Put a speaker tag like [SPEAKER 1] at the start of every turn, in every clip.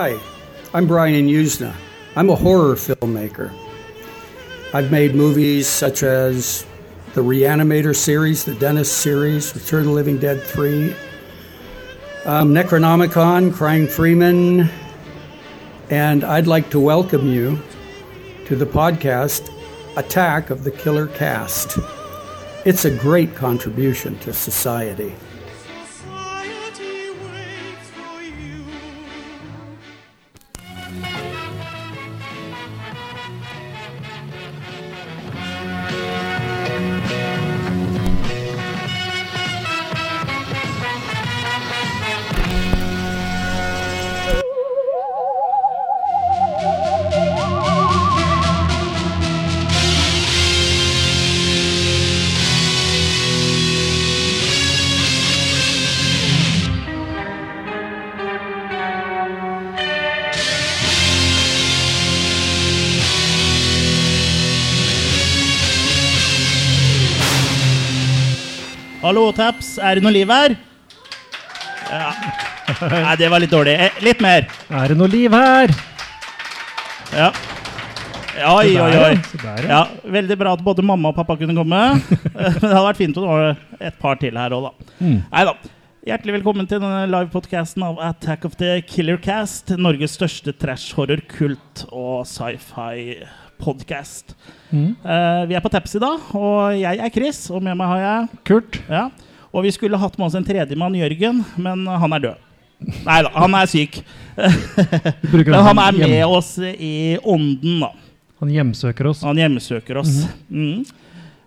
[SPEAKER 1] Hi, I'm Brian Usna. I'm a horror filmmaker. I've made movies such as the Reanimator series, the Dennis series, Return of the Living Dead 3, um, Necronomicon, Crying Freeman, and I'd like to welcome you to the podcast Attack of the Killer Cast. It's a great contribution to society.
[SPEAKER 2] Er det noe liv her? Ja. Nei, det var litt dårlig. Eh, Litt mer.
[SPEAKER 3] Er det noe liv her?
[SPEAKER 2] Ja. Oi, oi, oi.
[SPEAKER 3] ja.
[SPEAKER 2] Veldig bra at både mamma og pappa kunne komme. Men det hadde vært fint om det var et par til her òg, da.
[SPEAKER 3] Mm.
[SPEAKER 2] Nei da. Hjertelig velkommen til denne livepodkasten av Attack of the Killer Cast. Norges største trash-horror, kult og sci-fi-podkast.
[SPEAKER 3] Mm.
[SPEAKER 2] vi er på Taps i dag, og jeg er Chris, og med meg har jeg
[SPEAKER 3] Kurt.
[SPEAKER 2] Ja, og vi skulle hatt med oss en tredjemann, Jørgen, men han er død. Nei da, han er syk. Men han er med oss i ånden, da.
[SPEAKER 3] Han hjemsøker oss.
[SPEAKER 2] Han hjemmesøker oss. Mm.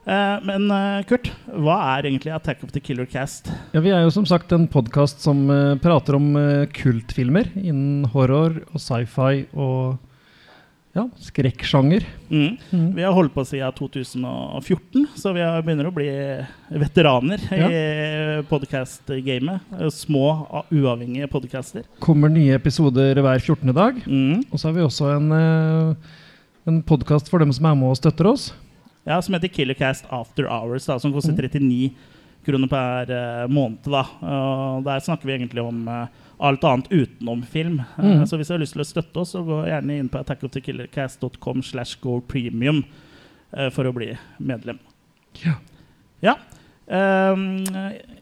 [SPEAKER 2] Eh, men eh, Kurt, hva er egentlig Attack of the Killer Cast?
[SPEAKER 3] Ja, Vi er jo som sagt en podkast som uh, prater om uh, kultfilmer innen horror og sci-fi og ja, skrekksjanger.
[SPEAKER 2] Mm.
[SPEAKER 3] Mm.
[SPEAKER 2] Vi har holdt på siden 2014, så vi begynner å bli veteraner i podcast-gamet. Små, uavhengige podcaster.
[SPEAKER 3] Kommer nye episoder hver 14. dag.
[SPEAKER 2] Mm.
[SPEAKER 3] Og så har vi også en, eh, en podkast for dem som er med og støtter oss.
[SPEAKER 2] Ja, som heter Killercast After Hours, da, som koster 39 kroner per eh, måned. Da. Og der snakker vi egentlig om eh, alt annet utenom film. Mm.
[SPEAKER 3] Mhm.
[SPEAKER 2] så hvis du har lyst til å støtte oss, så gå gjerne inn på attackofthekillercast.com slash go premium eh, for å bli medlem.
[SPEAKER 3] Ja.
[SPEAKER 2] Ja. Um,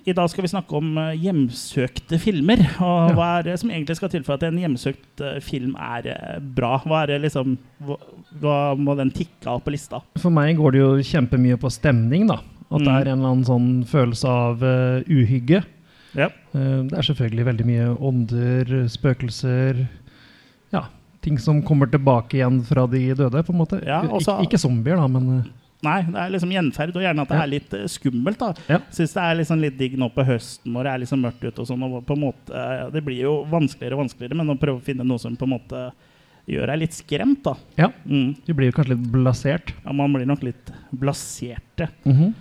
[SPEAKER 2] I dag skal vi snakke om eh, hjemsøkte filmer. Og
[SPEAKER 3] Ja.
[SPEAKER 2] hva er det som egentlig skal til for at en hjemsøkt eh, film er eh, bra? Hva, er det liksom, hva, hva må den tikke av på lista?
[SPEAKER 3] For meg går det jo kjempemye på stemning, da. At det
[SPEAKER 2] Mm.
[SPEAKER 3] er en eller annen sånn følelse av uh, uhygge.
[SPEAKER 2] Ja.
[SPEAKER 3] Eh, det er selvfølgelig veldig mye ånder, spøkelser Ja, ting som kommer tilbake igjen fra de døde, på en måte.
[SPEAKER 2] Ja, også-
[SPEAKER 3] Ik ikke zombier, da, men eh,
[SPEAKER 2] Nei, det er liksom gjenferd, og gjerne at det
[SPEAKER 3] Ja.
[SPEAKER 2] er litt eh, skummelt. da
[SPEAKER 3] Ja.
[SPEAKER 2] Syns det er liksom litt digg nå på høsten når det er liksom mørkt ute. og sånn og på en måte, Det blir jo vanskeligere og vanskeligere, men å prøve å finne noe som på en måte gjør deg litt skremt. da
[SPEAKER 3] ja,
[SPEAKER 2] mm.
[SPEAKER 3] Du blir jo kanskje litt blasert.
[SPEAKER 2] ja, Man blir nok litt blaserte.
[SPEAKER 3] Mhm.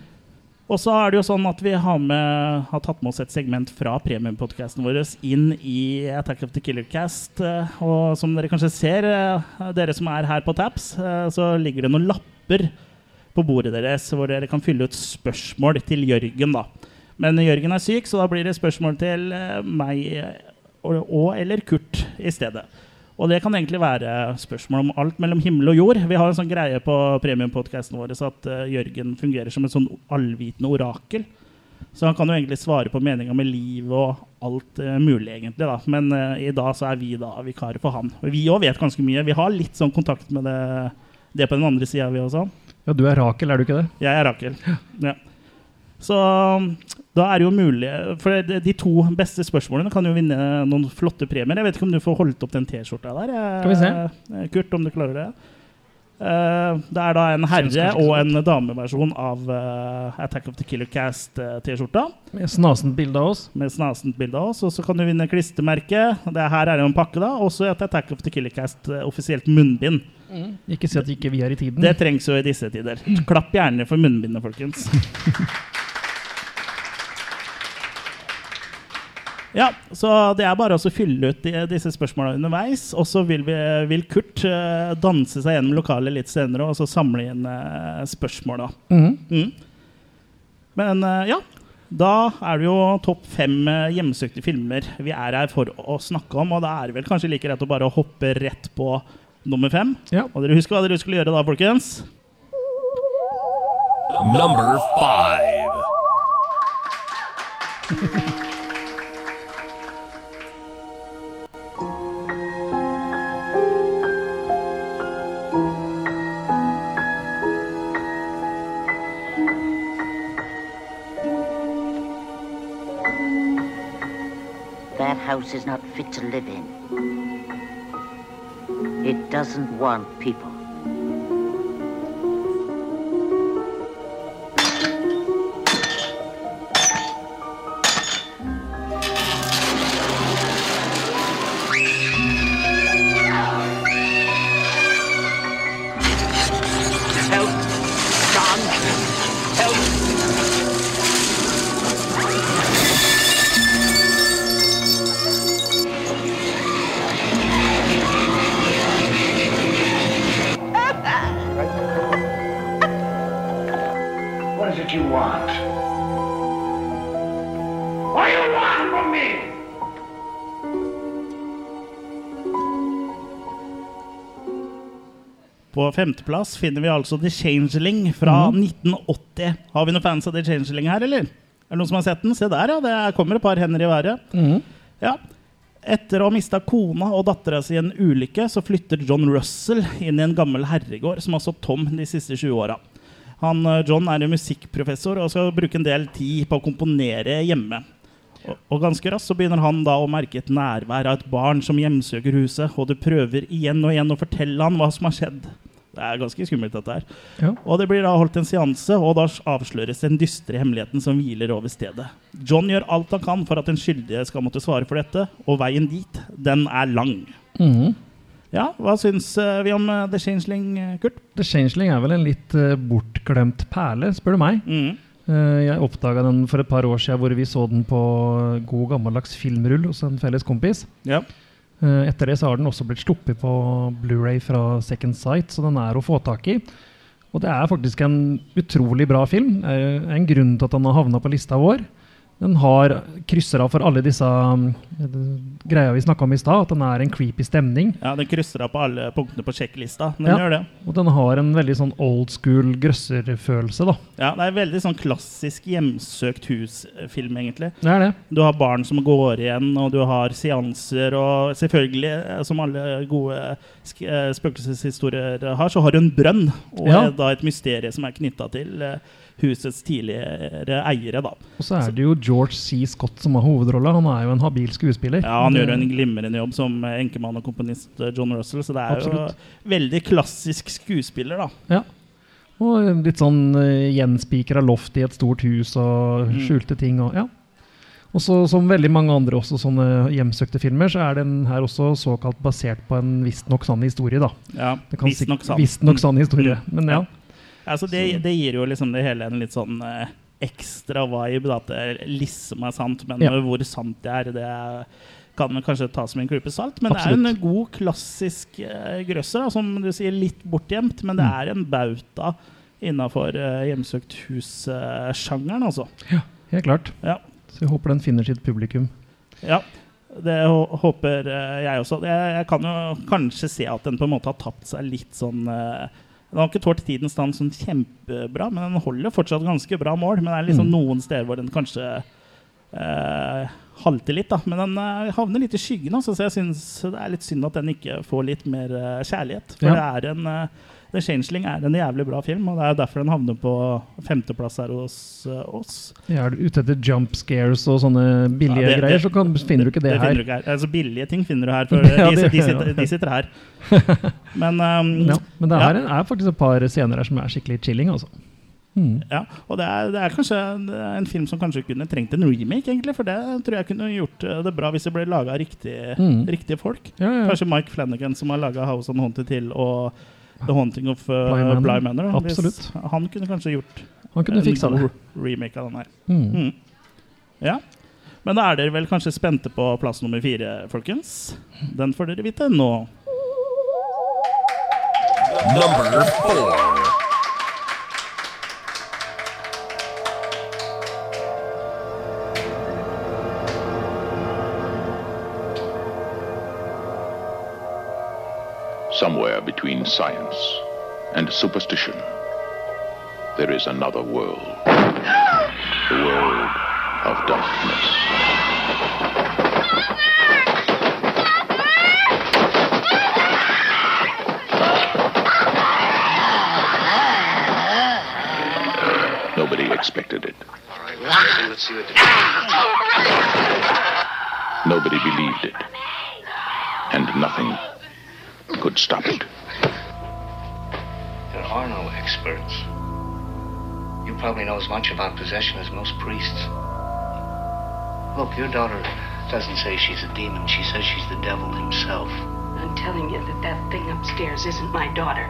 [SPEAKER 2] Og så er det jo sånn at vi har, med, har tatt med oss et segment fra premiumpodkasten vår inn i Attack of the Killer Cast. eh, Og som dere kanskje ser, eh, dere som er her på Taps, eh, så ligger det noen lapper på bordet deres hvor dere kan fylle ut spørsmål til Jørgen. da. Men Jørgen er syk, så da blir det spørsmål til meg og, og eller Kurt i stedet. Og det kan egentlig være spørsmål om alt mellom himmel og jord. Vi har en sånn greie på premiumpodkasten vår så at uh, Jørgen fungerer som et sånn allvitende orakel. Så han kan jo egentlig svare på meninga med livet og alt uh, mulig, egentlig. da. Men uh, i dag så er vi da vikarer for han. Og vi òg vet ganske mye. Vi har litt sånn kontakt med det, det på den andre sida, vi også.
[SPEAKER 3] Ja, du er Rakel, er du ikke det?
[SPEAKER 2] Jeg er Rakel. Ja. Så um, da er det jo mulig For de, to beste spørsmålene kan jo vinne noen flotte premier. Jeg vet ikke om du får holdt opp den T-skjorta der?
[SPEAKER 3] kan vi se.
[SPEAKER 2] Kurt, om du klarer det? Eh, det er da en herre og en dameversjon av eh, Attack of the Killer Cast-T-skjorta.
[SPEAKER 3] Med snasent bilde av oss.
[SPEAKER 2] Med snasent bilde av oss. Og så kan du vinne klistremerke. Det her er jo en pakke, da. Også et Attack of the Killer Cast eh, offisielt munnbind.
[SPEAKER 3] Ikke si at ikke vi er i tiden.
[SPEAKER 2] Det trengs jo i disse tider. Klapp gjerne for munnbindet, folkens. Ja, så det er bare å fylle ut de, disse spørsmåla underveis. Og så vil, vi, vil Kurt uh, danse seg gjennom lokalet litt senere og så samle inn uh, spørsmål. Mm.
[SPEAKER 3] Mhm.
[SPEAKER 2] Mm. Men uh, ja, Da er det jo topp fem eh, hjemsøkte filmer vi er her for å snakke om. Og da er det vel kanskje like greit å bare hoppe rett på nummer fem.
[SPEAKER 3] Ja.
[SPEAKER 2] Og dere husker hva dere skulle gjøre da, folkens?
[SPEAKER 4] Number five.
[SPEAKER 5] house is not fit to live in. It doesn't want people.
[SPEAKER 2] Femteplass finner vi altså The Changeling fra 1980. Har vi noen fans av The Changeling her, eller? Er det noen som har sett den? Se der, ja. Det er- kommer et par hender i været. Ja. Etter å ha mista kona og dattera si i en ulykke, så flytter John Russell inn i en gammel herregård som har stått tom de siste 20 åra. Han, eh, John er en musikkprofessor og skal bruke en del tid på å komponere hjemme. Og, og ganske raskt så begynner han da å merke et nærvær av et barn som hjemsøker huset, og du prøver igjen og igjen å fortelle han hva som har skjedd. Det er ganske skummelt, dette her.
[SPEAKER 3] Ja.
[SPEAKER 2] Og det blir da holdt en seanse, og da avsløres den dystre hemmeligheten som hviler over stedet. John gjør alt han kan for at den skyldige skal måtte svare for dette, og veien dit, den er lang.
[SPEAKER 3] Mhm.
[SPEAKER 2] Ja, hva syns eh, vi om eh, The Changeling, eh, Kurt?
[SPEAKER 3] The Changeling er vel en litt bortglemt perle, spør du meg.
[SPEAKER 2] Mm.
[SPEAKER 3] -hmm. jeg oppdaga den for et par år siden hvor vi så den på god gammeldags filmrull hos en felles kompis.
[SPEAKER 2] Ja.
[SPEAKER 3] Eh, Etter det så har den også blitt sluppet på Blu-ray fra Second Sight, så den er å få tak i. Og det er faktisk en utrolig bra film. Det er en grunn til at den har havna på lista vår. Den har krysser av for alle disse um, greia vi snakka om i stad, at den er en creepy stemning.
[SPEAKER 2] ja, den krysser av på alle punktene på sjekklista. Den
[SPEAKER 3] Ja.
[SPEAKER 2] gjør det.
[SPEAKER 3] Og den har en veldig sånn old school grøsserfølelse, da.
[SPEAKER 2] Ja, det er veldig sånn klassisk hjemsøkt hus-film, egentlig.
[SPEAKER 3] Det er det.
[SPEAKER 2] Du har barn som går igjen, og du har seanser, og selvfølgelig, eh, som alle gode eh, spøkelseshistorier har, så har du en brønn, og
[SPEAKER 3] Ja.
[SPEAKER 2] da et mysterium som er knytta til eh, husets tidligere eiere, da.
[SPEAKER 3] Og så er det jo George C. Scott som har hovedrolla. Han er jo en habil skuespiller.
[SPEAKER 2] Ja, han
[SPEAKER 3] gjør
[SPEAKER 2] gjør en glimrende jobb som eh, enkemann og komponist eh, John Russell, så det er
[SPEAKER 3] Absolutt.
[SPEAKER 2] jo veldig klassisk skuespiller, da.
[SPEAKER 3] Ja. Og litt sånn uh, gjenspikra loft i et stort hus og
[SPEAKER 2] Mm.
[SPEAKER 3] skjulte ting og ja. Og så som veldig mange andre også sånne hjemsøkte filmer, så er den her også såkalt basert på en visstnok sann historie, da.
[SPEAKER 2] Ja, Visstnok sann.
[SPEAKER 3] Visst sann historie.
[SPEAKER 2] Mm.
[SPEAKER 3] Men ja.
[SPEAKER 2] Altså det, det gir jo liksom det hele en litt sånn eh, ekstra vibe, da, at det liksom er sant. Men
[SPEAKER 3] Ja.
[SPEAKER 2] hvor sant det er, det kan man kanskje ta som en klype salt. Men det er
[SPEAKER 3] Absolutt.
[SPEAKER 2] en god, klassisk eh, grøsser, da, som du sier, litt bortgjemt. Men det
[SPEAKER 3] Mm.
[SPEAKER 2] er en bauta innafor eh, hjemsøkt hus-sjangeren, altså.
[SPEAKER 3] Ja, Helt klart.
[SPEAKER 2] Ja.
[SPEAKER 3] Så jeg håper den finner sitt publikum.
[SPEAKER 2] Ja, det håper eh, jeg også. Jeg, jeg kan jo kanskje se at den på en måte har tapt seg litt sånn eh, Den har ikke tålt tidens stand sånn kjempebra, men den holder fortsatt ganske bra mål. Men det er liksom
[SPEAKER 3] Mm.
[SPEAKER 2] noen steder hvor den kanskje eh, halter litt, da. Men den eh, havner litt i skyggen, altså, så jeg syns det er litt synd at den ikke får litt mer eh, kjærlighet. For
[SPEAKER 3] Ja.
[SPEAKER 2] det er en eh, The Changeling er en jævlig bra film, og det er derfor den havner på femteplass her hos uh, oss.
[SPEAKER 3] Ja, er du ute etter jump scares og sånne billige
[SPEAKER 2] Ja, det-
[SPEAKER 3] greier,
[SPEAKER 2] det-
[SPEAKER 3] så kan, finner du ikke det,
[SPEAKER 2] finner
[SPEAKER 3] her.
[SPEAKER 2] du ikke her. Altså, billige ting finner du her, for
[SPEAKER 3] Ja,
[SPEAKER 2] de,
[SPEAKER 3] det-
[SPEAKER 2] de, sitter, de sitter her. Men um,
[SPEAKER 3] Ja, men det her er faktisk et par scener her som er skikkelig chilling, altså. Mm.
[SPEAKER 2] ja, og det er, det er kanskje er en film som kanskje kunne trengt en remake, egentlig. For det tror jeg kunne gjort eh, det bra hvis det ble laga av riktige,
[SPEAKER 3] Mm.
[SPEAKER 2] riktige folk.
[SPEAKER 3] Ja, ja.
[SPEAKER 2] Kanskje Mike Flanagan, som har laga House on Haunted til, og The Haunting of uh,
[SPEAKER 3] Bly Manor.
[SPEAKER 2] Bly Manor.
[SPEAKER 3] Absolutt.
[SPEAKER 2] Han kunne kanskje gjort
[SPEAKER 3] Han kunne
[SPEAKER 2] en
[SPEAKER 3] fiksa det.
[SPEAKER 2] remake av den her.
[SPEAKER 3] Mm.
[SPEAKER 2] Mm. Ja. Men da er dere vel kanskje spente på plass nummer fire, folkens? Den får dere vite nå.
[SPEAKER 4] Number four.
[SPEAKER 6] Somewhere between science and superstition, there is another world. The world of darkness. Nobody expected it. Nobody believed it. And nothing could stop it.
[SPEAKER 7] There are no experts. You probably know as much about possession as most priests. Look, your daughter doesn't say she's a demon. She says she's the devil himself.
[SPEAKER 8] I'm telling you that that thing upstairs isn't my daughter.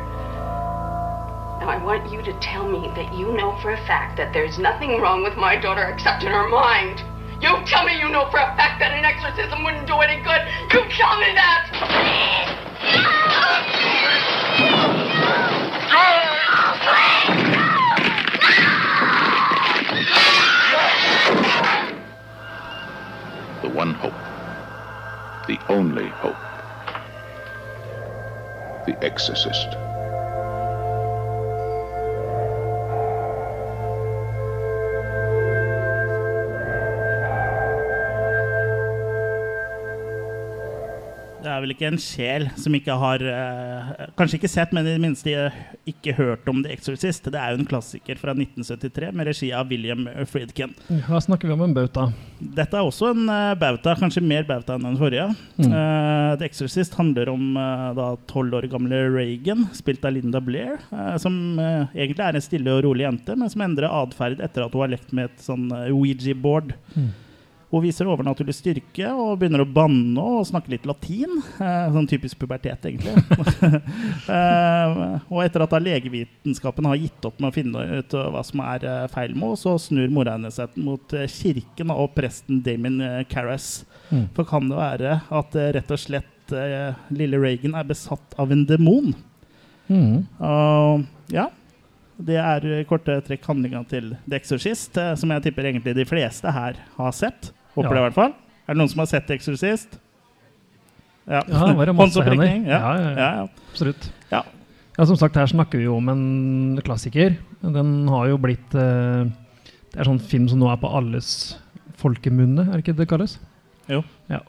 [SPEAKER 8] Now, I want you to tell me that you know for a fact that there's nothing wrong with my daughter except in her mind. You tell me you know for a fact that an exorcism wouldn't do any good. You tell me that!
[SPEAKER 6] One hope. The only hope. The Exorcist.
[SPEAKER 2] Er vel ikke en sjel som ikke har eh, Kanskje ikke sett, men i det minste ikke hørt om The Exorcist. Det er jo en klassiker fra 1973 med regi av William Friedkin.
[SPEAKER 3] Her snakker vi om en bauta.
[SPEAKER 2] Dette er også en uh, bauta, kanskje mer bauta enn den forrige.
[SPEAKER 3] Mm.
[SPEAKER 2] Uh, The Exorcist handler om eh, da tolv år gamle Reagan, spilt av Linda Blair, eh, som eh, egentlig er en stille og rolig jente, men som endrer atferd etter at hun har lekt med et sånn eh, Ouija-board.
[SPEAKER 3] Mm.
[SPEAKER 2] Hun viser overnaturlig styrke og begynner å banne og snakke litt latin. Eh, sånn typisk pubertet, egentlig. eh, og etter at da legevitenskapen har gitt opp med å finne ut eh, hva som er feil med henne, så snur mora hennes seg mot kirken og presten Damon Carras.
[SPEAKER 3] Mm.
[SPEAKER 2] For kan det være at rett og slett lille Reagan er besatt av en demon?
[SPEAKER 3] Mm.
[SPEAKER 2] Uh, ja. Det er korte trekk handlinga til The Exorcist, som jeg tipper egentlig de fleste her har sett. Håper
[SPEAKER 3] Ja.
[SPEAKER 2] det, i hvert fall. Er det noen som har sett 'Eksorsist'? Exorcist? Ja,
[SPEAKER 3] Ja, det var det masse hender.
[SPEAKER 2] Ja.
[SPEAKER 3] Ja, ja, ja.
[SPEAKER 2] Ja, ja.
[SPEAKER 3] Absolutt.
[SPEAKER 2] Ja.
[SPEAKER 3] Som sagt, her snakker vi jo om en klassiker. Den har jo blitt eh, Det er sånn film som nå er på alles folkemunne, er det ikke det det kalles?
[SPEAKER 2] Jo.
[SPEAKER 3] Ja.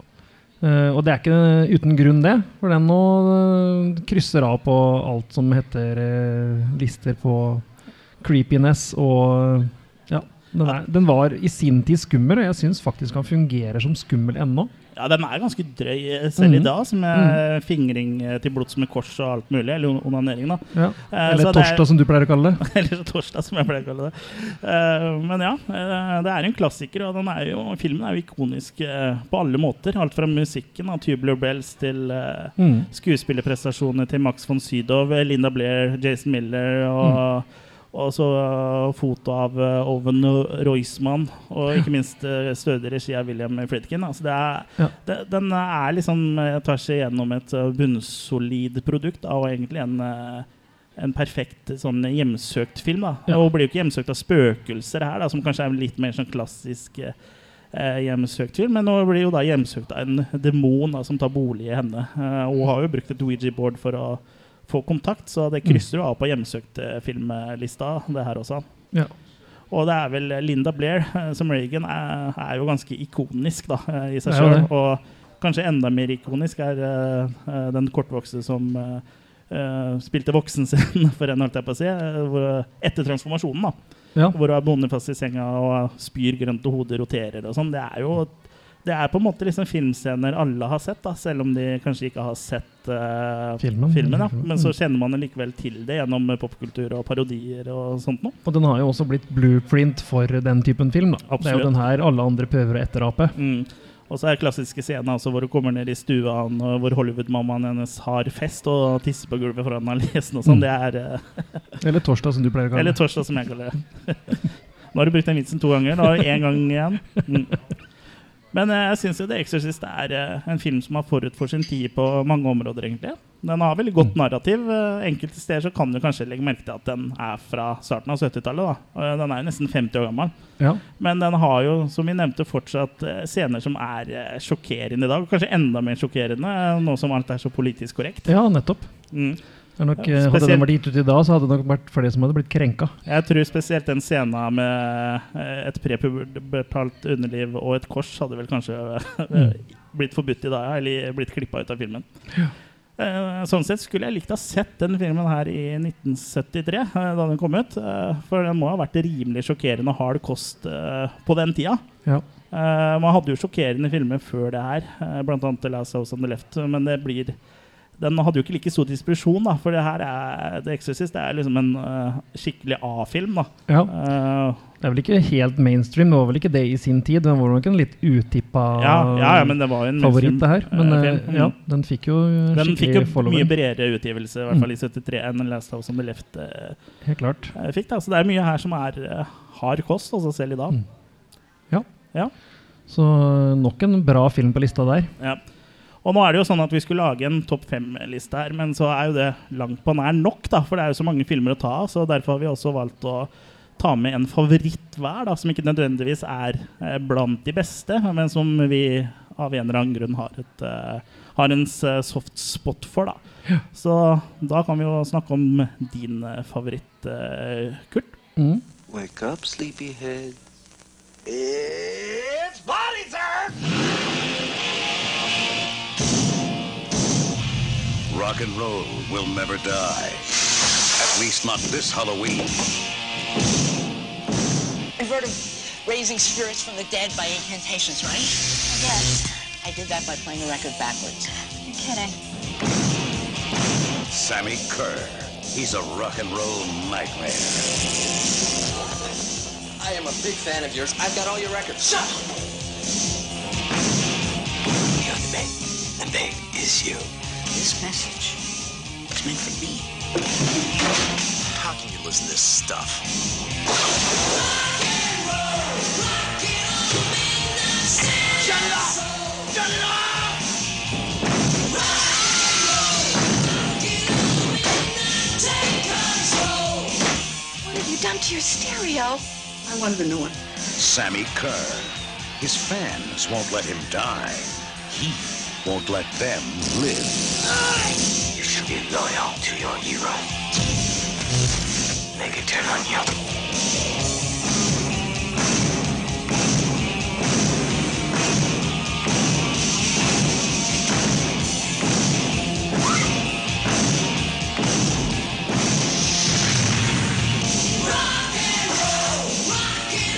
[SPEAKER 3] Uh, og det er ikke uten grunn, det. For den nå uh, krysser av på alt som heter uh, lister på creepiness og. Den, er, den var i sin tid skummel, og jeg syns faktisk han fungerer som skummel ennå.
[SPEAKER 2] ja, den er ganske drøy selv selv i
[SPEAKER 3] Mhm.
[SPEAKER 2] dag, som er fingring eh, til blods med kors og alt mulig. Eller onanering, da.
[SPEAKER 3] Ja.
[SPEAKER 2] Eh,
[SPEAKER 3] Eller
[SPEAKER 2] det er-
[SPEAKER 3] torsdag, som du pleier å kalle det.
[SPEAKER 2] Eller torsdag, som jeg pleier å kalle det. Uh, men ja, eh, det er en klassiker, og den er jo, filmen er jo ikonisk uh, på alle måter. Alt fra musikken av Tubular Bells til uh,
[SPEAKER 3] Mm.
[SPEAKER 2] skuespillerprestasjonene til Max von Sydow, Linda Blair, Jason Miller og, og så eh, foto av Oven Owen Roisman, og ikke minst uh, stødig regi av William Friedkin. Altså det er,
[SPEAKER 3] Ja.
[SPEAKER 2] det, den er liksom tvers tar seg gjennom et eh, bunnsolid produkt av egentlig en eh, en perfekt sånn hjemsøkt film. da
[SPEAKER 3] Ja.
[SPEAKER 2] Og blir jo ikke hjemsøkt av spøkelser her, da som kanskje er litt mer sånn klassisk eh, hjemsøkt film. Men hun blir jo da hjemsøkt av en demon som tar bolig i henne. Eh, og har jo brukt et Ouija-board for å få kontakt, så det krysser jo av på hjemsøkt-filmlista, det her også.
[SPEAKER 3] Ja.
[SPEAKER 2] Og det er vel Linda Blair eh, som Reagan er, er jo ganske ikonisk da, eh, i seg sjøl. Og kanskje enda mer ikonisk er eh, eh, den kortvokste som eh, eh, spilte voksen sin for en, holdt jeg på å si. eh, hvor, etter transformasjonen, da.
[SPEAKER 3] Ja.
[SPEAKER 2] Hvor hun er bonde fast i senga og spyr grønt og hodet roterer og sånn. Det er jo det er på en måte liksom filmscener alle har sett, da, selv om de kanskje ikke har sett eh,
[SPEAKER 3] Filmen.
[SPEAKER 2] da. Men så kjenner man likevel til det gjennom popkultur og parodier og sånt noe.
[SPEAKER 3] Og den har jo også blitt blueprint for den typen film. da. Det er jo den her alle andre prøver å etterape.
[SPEAKER 2] Mm. Og så er klassiske scener altså, hvor hun kommer ned i stua hvor Hollywood-mammaen hennes har fest og tisser på gulvet foran analysen og sånn.
[SPEAKER 3] Mm.
[SPEAKER 2] Det er uh,
[SPEAKER 3] Eller torsdag, som du pleier å kalle
[SPEAKER 2] Eller torsdag, som jeg kaller det. Nå har du brukt den vitsen to ganger. Nå har du én gang igjen. Mm. Men eh, jeg syns The Exorcist er eh, en film som er forut for sin tid på mange områder, egentlig. Den har veldig godt narrativ. Eh, Enkelte steder så kan du kanskje legge merke til at den er fra starten av 70-tallet. da. Og Den er jo nesten 50 år gammel.
[SPEAKER 3] Ja.
[SPEAKER 2] Men den har jo, som vi nevnte, fortsatt scener som er sjokkerende i dag. Kanskje enda mer sjokkerende nå som alt er så politisk korrekt.
[SPEAKER 3] ja, nettopp.
[SPEAKER 2] Mm.
[SPEAKER 3] Det nok,
[SPEAKER 2] Ja,
[SPEAKER 3] eh, hadde den vært gitt ut i dag, så hadde det nok vært flere som hadde blitt krenka.
[SPEAKER 2] Jeg tror spesielt den scenen med eh, et prepubertalt underliv og et kors hadde vel kanskje mm. blitt forbudt i dag, eller blitt klippa ut av filmen. Ja. Sånn sett skulle jeg likt å ha sett den filmen her i 1973, eh, da den kom ut. eh, For den må ha vært rimelig sjokkerende hard kost eh, på den tida.
[SPEAKER 3] Ja.
[SPEAKER 2] Eh, Man hadde jo sjokkerende filmer før det her, bl.a. The Last House on the Left, men det blir den hadde jo ikke like stor distribusjon, da, for det her er The Exorcist det er liksom en uh, skikkelig A-film. da.
[SPEAKER 3] Ja.
[SPEAKER 2] Uh,
[SPEAKER 3] Det er vel ikke helt mainstream, det var vel ikke det i sin tid. Den var nok en litt utippa
[SPEAKER 2] ja, ja, ja, men det var en
[SPEAKER 3] favoritt, det her. Men eh,
[SPEAKER 2] film.
[SPEAKER 3] ja, den fikk jo
[SPEAKER 2] Den fikk
[SPEAKER 3] jo
[SPEAKER 2] jo mye bredere utgivelse, i hvert fall i 73, enn Last House on the Left
[SPEAKER 3] Helt klart.
[SPEAKER 2] fikk. da. Så det er mye her som er hard kost, altså selv i dag.
[SPEAKER 3] Mm. Ja.
[SPEAKER 2] Ja.
[SPEAKER 3] Så nok en bra film på lista der.
[SPEAKER 2] Ja. Og nå er det jo sånn at vi skulle lage en topp fem-liste her, men så er jo det langt på nær nok, da, for det er jo så mange filmer å ta av. Så derfor har vi også valgt å ta med en favoritt hver, da, som ikke nødvendigvis er eh, blant de beste, men som vi av en eller annen grunn har, et, eh, har en soft spot for. da. Så da kan vi jo snakke om din eh, favoritt, eh, Kurt.
[SPEAKER 3] Mm.
[SPEAKER 9] Wake up, sleepyhead.
[SPEAKER 10] It's body time!
[SPEAKER 11] Rock and roll will never die. At least not this Halloween.
[SPEAKER 12] You've heard of raising spirits from the dead by incantations, right? Yes. I did that by playing the record backwards. You're kidding.
[SPEAKER 11] Sammy Kerr. He's a rock and roll nightmare.
[SPEAKER 9] I am a big fan of yours. I've got all your records. Shut up!
[SPEAKER 13] You're the big. The big is you.
[SPEAKER 12] This message is meant for me.
[SPEAKER 13] How can you listen to this stuff?
[SPEAKER 10] Shut it off! Shut it off!
[SPEAKER 8] What have you done to your stereo?
[SPEAKER 12] I wanted a new one.
[SPEAKER 11] Sammy Kerr. His fans won't let him die. He won't let them live.
[SPEAKER 13] You should be loyal to your hero. Make it turn on you.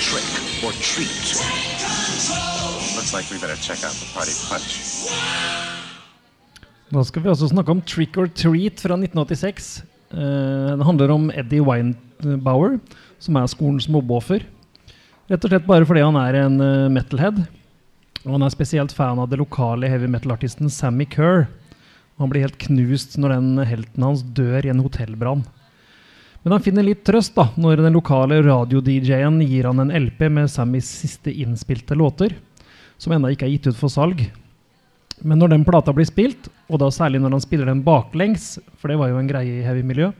[SPEAKER 11] Trick or treat.
[SPEAKER 14] Looks like we better check out the party punch.
[SPEAKER 3] Da skal vi også snakke om Trick or Treat fra 1986. Eh, det handler om Eddie Weinbauer, som er skolens mobbeoffer. Rett og slett bare fordi han er en uh, metalhead. Og han er spesielt fan av det lokale heavy metal-artisten Sammy Kerr. Han blir helt knust når den helten hans dør i en hotellbrann. Men han finner litt trøst da, når den lokale radio-DJ-en gir han en LP med Sammys siste innspilte låter, som ennå ikke er gitt ut for salg. Men når den plata blir spilt, og da særlig når han spiller den baklengs, for det var jo en greie i heavy-miljø,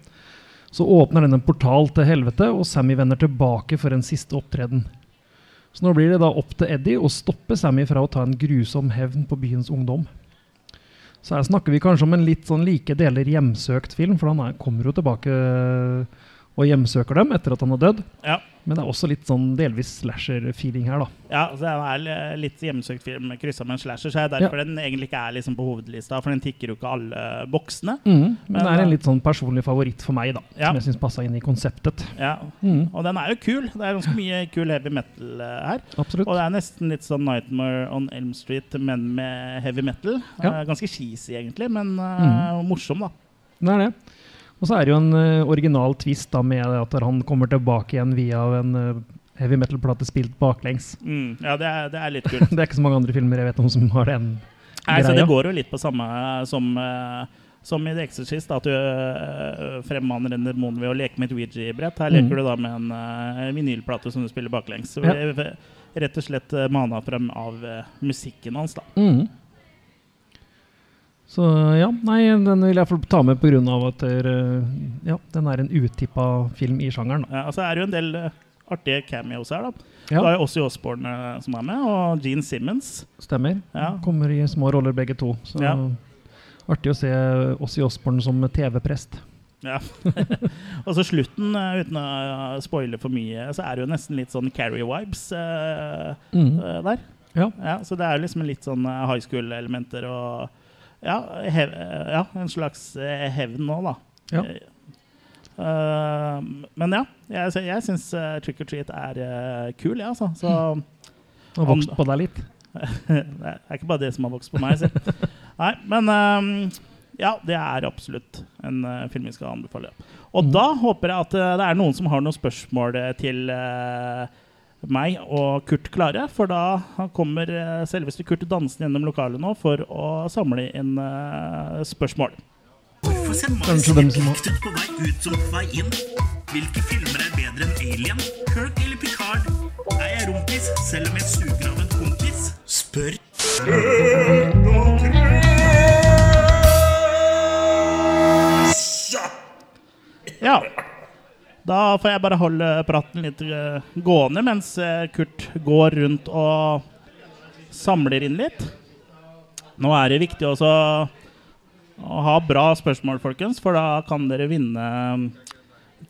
[SPEAKER 3] så åpner den en portal til helvete, og Sammy vender tilbake for en siste opptreden. Så nå blir det da opp til Eddie å stoppe Sammy fra å ta en grusom hevn på byens ungdom. Så her snakker vi kanskje om en litt sånn like deler hjemsøkt film, for han er, kommer jo tilbake og hjemsøker dem etter at han har dødd.
[SPEAKER 2] Ja.
[SPEAKER 3] Men det er også litt sånn delvis slasher-feeling her, da.
[SPEAKER 2] Ja, så det er litt hjemsøkt film kryssa med en slasher, så er det derfor den egentlig ikke er liksom på hovedlista, for den tikker jo ikke alle boksene.
[SPEAKER 3] Mm, men det er
[SPEAKER 2] eh,
[SPEAKER 3] en litt sånn personlig favoritt for meg, da.
[SPEAKER 2] Ja.
[SPEAKER 3] Som jeg syns passa inn i konseptet.
[SPEAKER 2] Ja,
[SPEAKER 3] mm.
[SPEAKER 2] og den er jo kul. Det er ganske mye kul heavy metal eh, her.
[SPEAKER 3] Absolutt.
[SPEAKER 2] Og det er nesten litt sånn Nightmare on Elm Street, men med heavy metal.
[SPEAKER 3] Ja.
[SPEAKER 2] Eh, ganske cheesy, egentlig, men mm. morsom, da.
[SPEAKER 3] Det er det. Og så er det jo en eh, original twist da med at han kommer tilbake igjen via en eh, heavy metal-plate spilt baklengs.
[SPEAKER 2] Mm, ja, det er, det er litt kult.
[SPEAKER 3] det er ikke så mange andre filmer jeg vet om som har den
[SPEAKER 2] Nei, så det går jo litt på samme som, eh, som i The Exorcist, at du uh, fremmaner en demon ved å leke med et Ouija-brett. Her leker
[SPEAKER 3] Mm.
[SPEAKER 2] du da med en uh, vinylplate som du spiller baklengs.
[SPEAKER 3] Ja.
[SPEAKER 2] rett og slett mana frem av uh, musikken hans. da.
[SPEAKER 3] Mhm. Så ja, nei, den vil jeg få ta med pga. at eh, ja, den er en utippa film i sjangeren.
[SPEAKER 2] Ja, altså er det jo en del eh, artige cameos her. da.
[SPEAKER 3] Ja.
[SPEAKER 2] Det er jo også Osbourne eh, som er med, og Gene Simmons.
[SPEAKER 3] Stemmer.
[SPEAKER 2] Ja.
[SPEAKER 3] Kommer i små roller begge to. Så
[SPEAKER 2] Ja.
[SPEAKER 3] artig å se Ossi Osborne som TV-prest.
[SPEAKER 2] Ja. og så slutten, uten å spoile for mye, så er det jo nesten litt sånn Carrie-vibes eh, mm. der.
[SPEAKER 3] Ja. ja.
[SPEAKER 2] Så det er liksom litt sånn high school-elementer og ja, hev, ja, en slags eh, hevn nå, da.
[SPEAKER 3] Ja.
[SPEAKER 2] Uh, men ja, jeg, jeg syns uh, Trick or Treat er uh, kul, jeg, altså. Så
[SPEAKER 3] Har vokst på deg litt.
[SPEAKER 2] det er ikke bare det som har vokst på meg. Så. Nei, men um, ja, det er absolutt en film vi skal anbefale. Og da håper jeg at det er noen som har noen spørsmål til eh, meg og Kurt klare. For da kommer eh, selveste Kurt dansende gjennom lokalet nå for å samle inn eh, spørsmål.
[SPEAKER 15] Hvorfor ser
[SPEAKER 3] Kanskje dem som
[SPEAKER 15] på vei ut som på vei inn? Hvilke filmer er bedre enn Alien? Kirk eller Picard? Er jeg rumpis selv om jeg suger av en kompis? Spør.
[SPEAKER 2] Ja. Da får jeg bare holde praten litt eh, gående mens eh, Kurt går rundt og samler inn litt. Nå er det viktig også å ha bra spørsmål, folkens, for da kan dere vinne mm,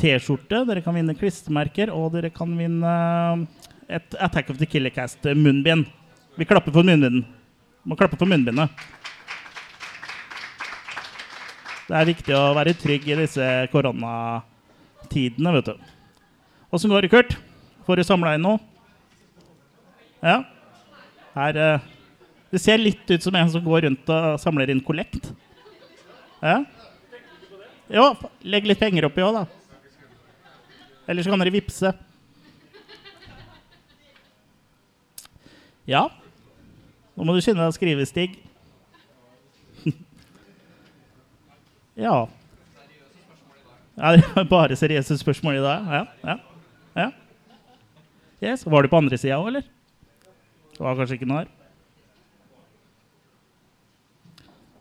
[SPEAKER 2] T-skjorte, dere kan vinne klistremerker, og dere kan vinne et Attack of the Killer Cast-munnbind. Vi klapper for munnbinden. Må klappe for munnbindet. Det er viktig å være trygg i disse koronatidene, vet du. Åssen går det, Kurt? Får du samla inn noe? Ja? Her eh, Det ser litt ut som en som går rundt og samler inn kollekt. Ja? Jo, legg litt penger oppi òg, da. Eller så kan dere vippse. Ja. Nå må du skynde deg å skrive, Stig. ja. Ja, det var bare seriøse spørsmål i dag. Ja, ja. ja. Yes. Var du på andre sida òg, eller? Det var kanskje ikke noe her.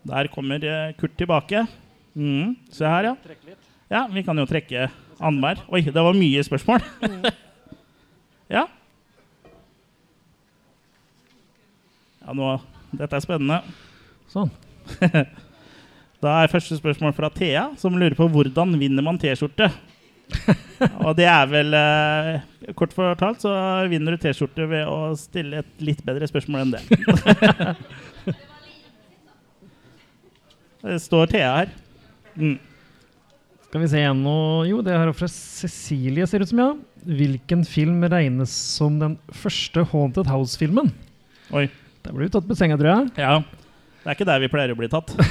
[SPEAKER 2] Der kommer eh, Kurt tilbake. Mm. Se her, ja. Ja, Vi kan jo trekke annenhver. Oi, det var mye spørsmål. ja. Ja, nå Dette er spennende.
[SPEAKER 3] Sånn.
[SPEAKER 2] da er første spørsmål fra Thea, som lurer på hvordan vinner man T-skjorte. Og det er vel eh, Kort fortalt så vinner du T-skjorte ved å stille et litt bedre spørsmål enn det. det står Thea her. Mm.
[SPEAKER 3] Skal vi se igjen nå Jo, det er fra Cecilie, ser det ut som, ja. Hvilken film regnes som den første Haunted House-filmen?
[SPEAKER 2] Oi.
[SPEAKER 3] Der ble du tatt på senga, tror jeg.
[SPEAKER 2] Ja. Det er ikke der vi pleier å bli tatt.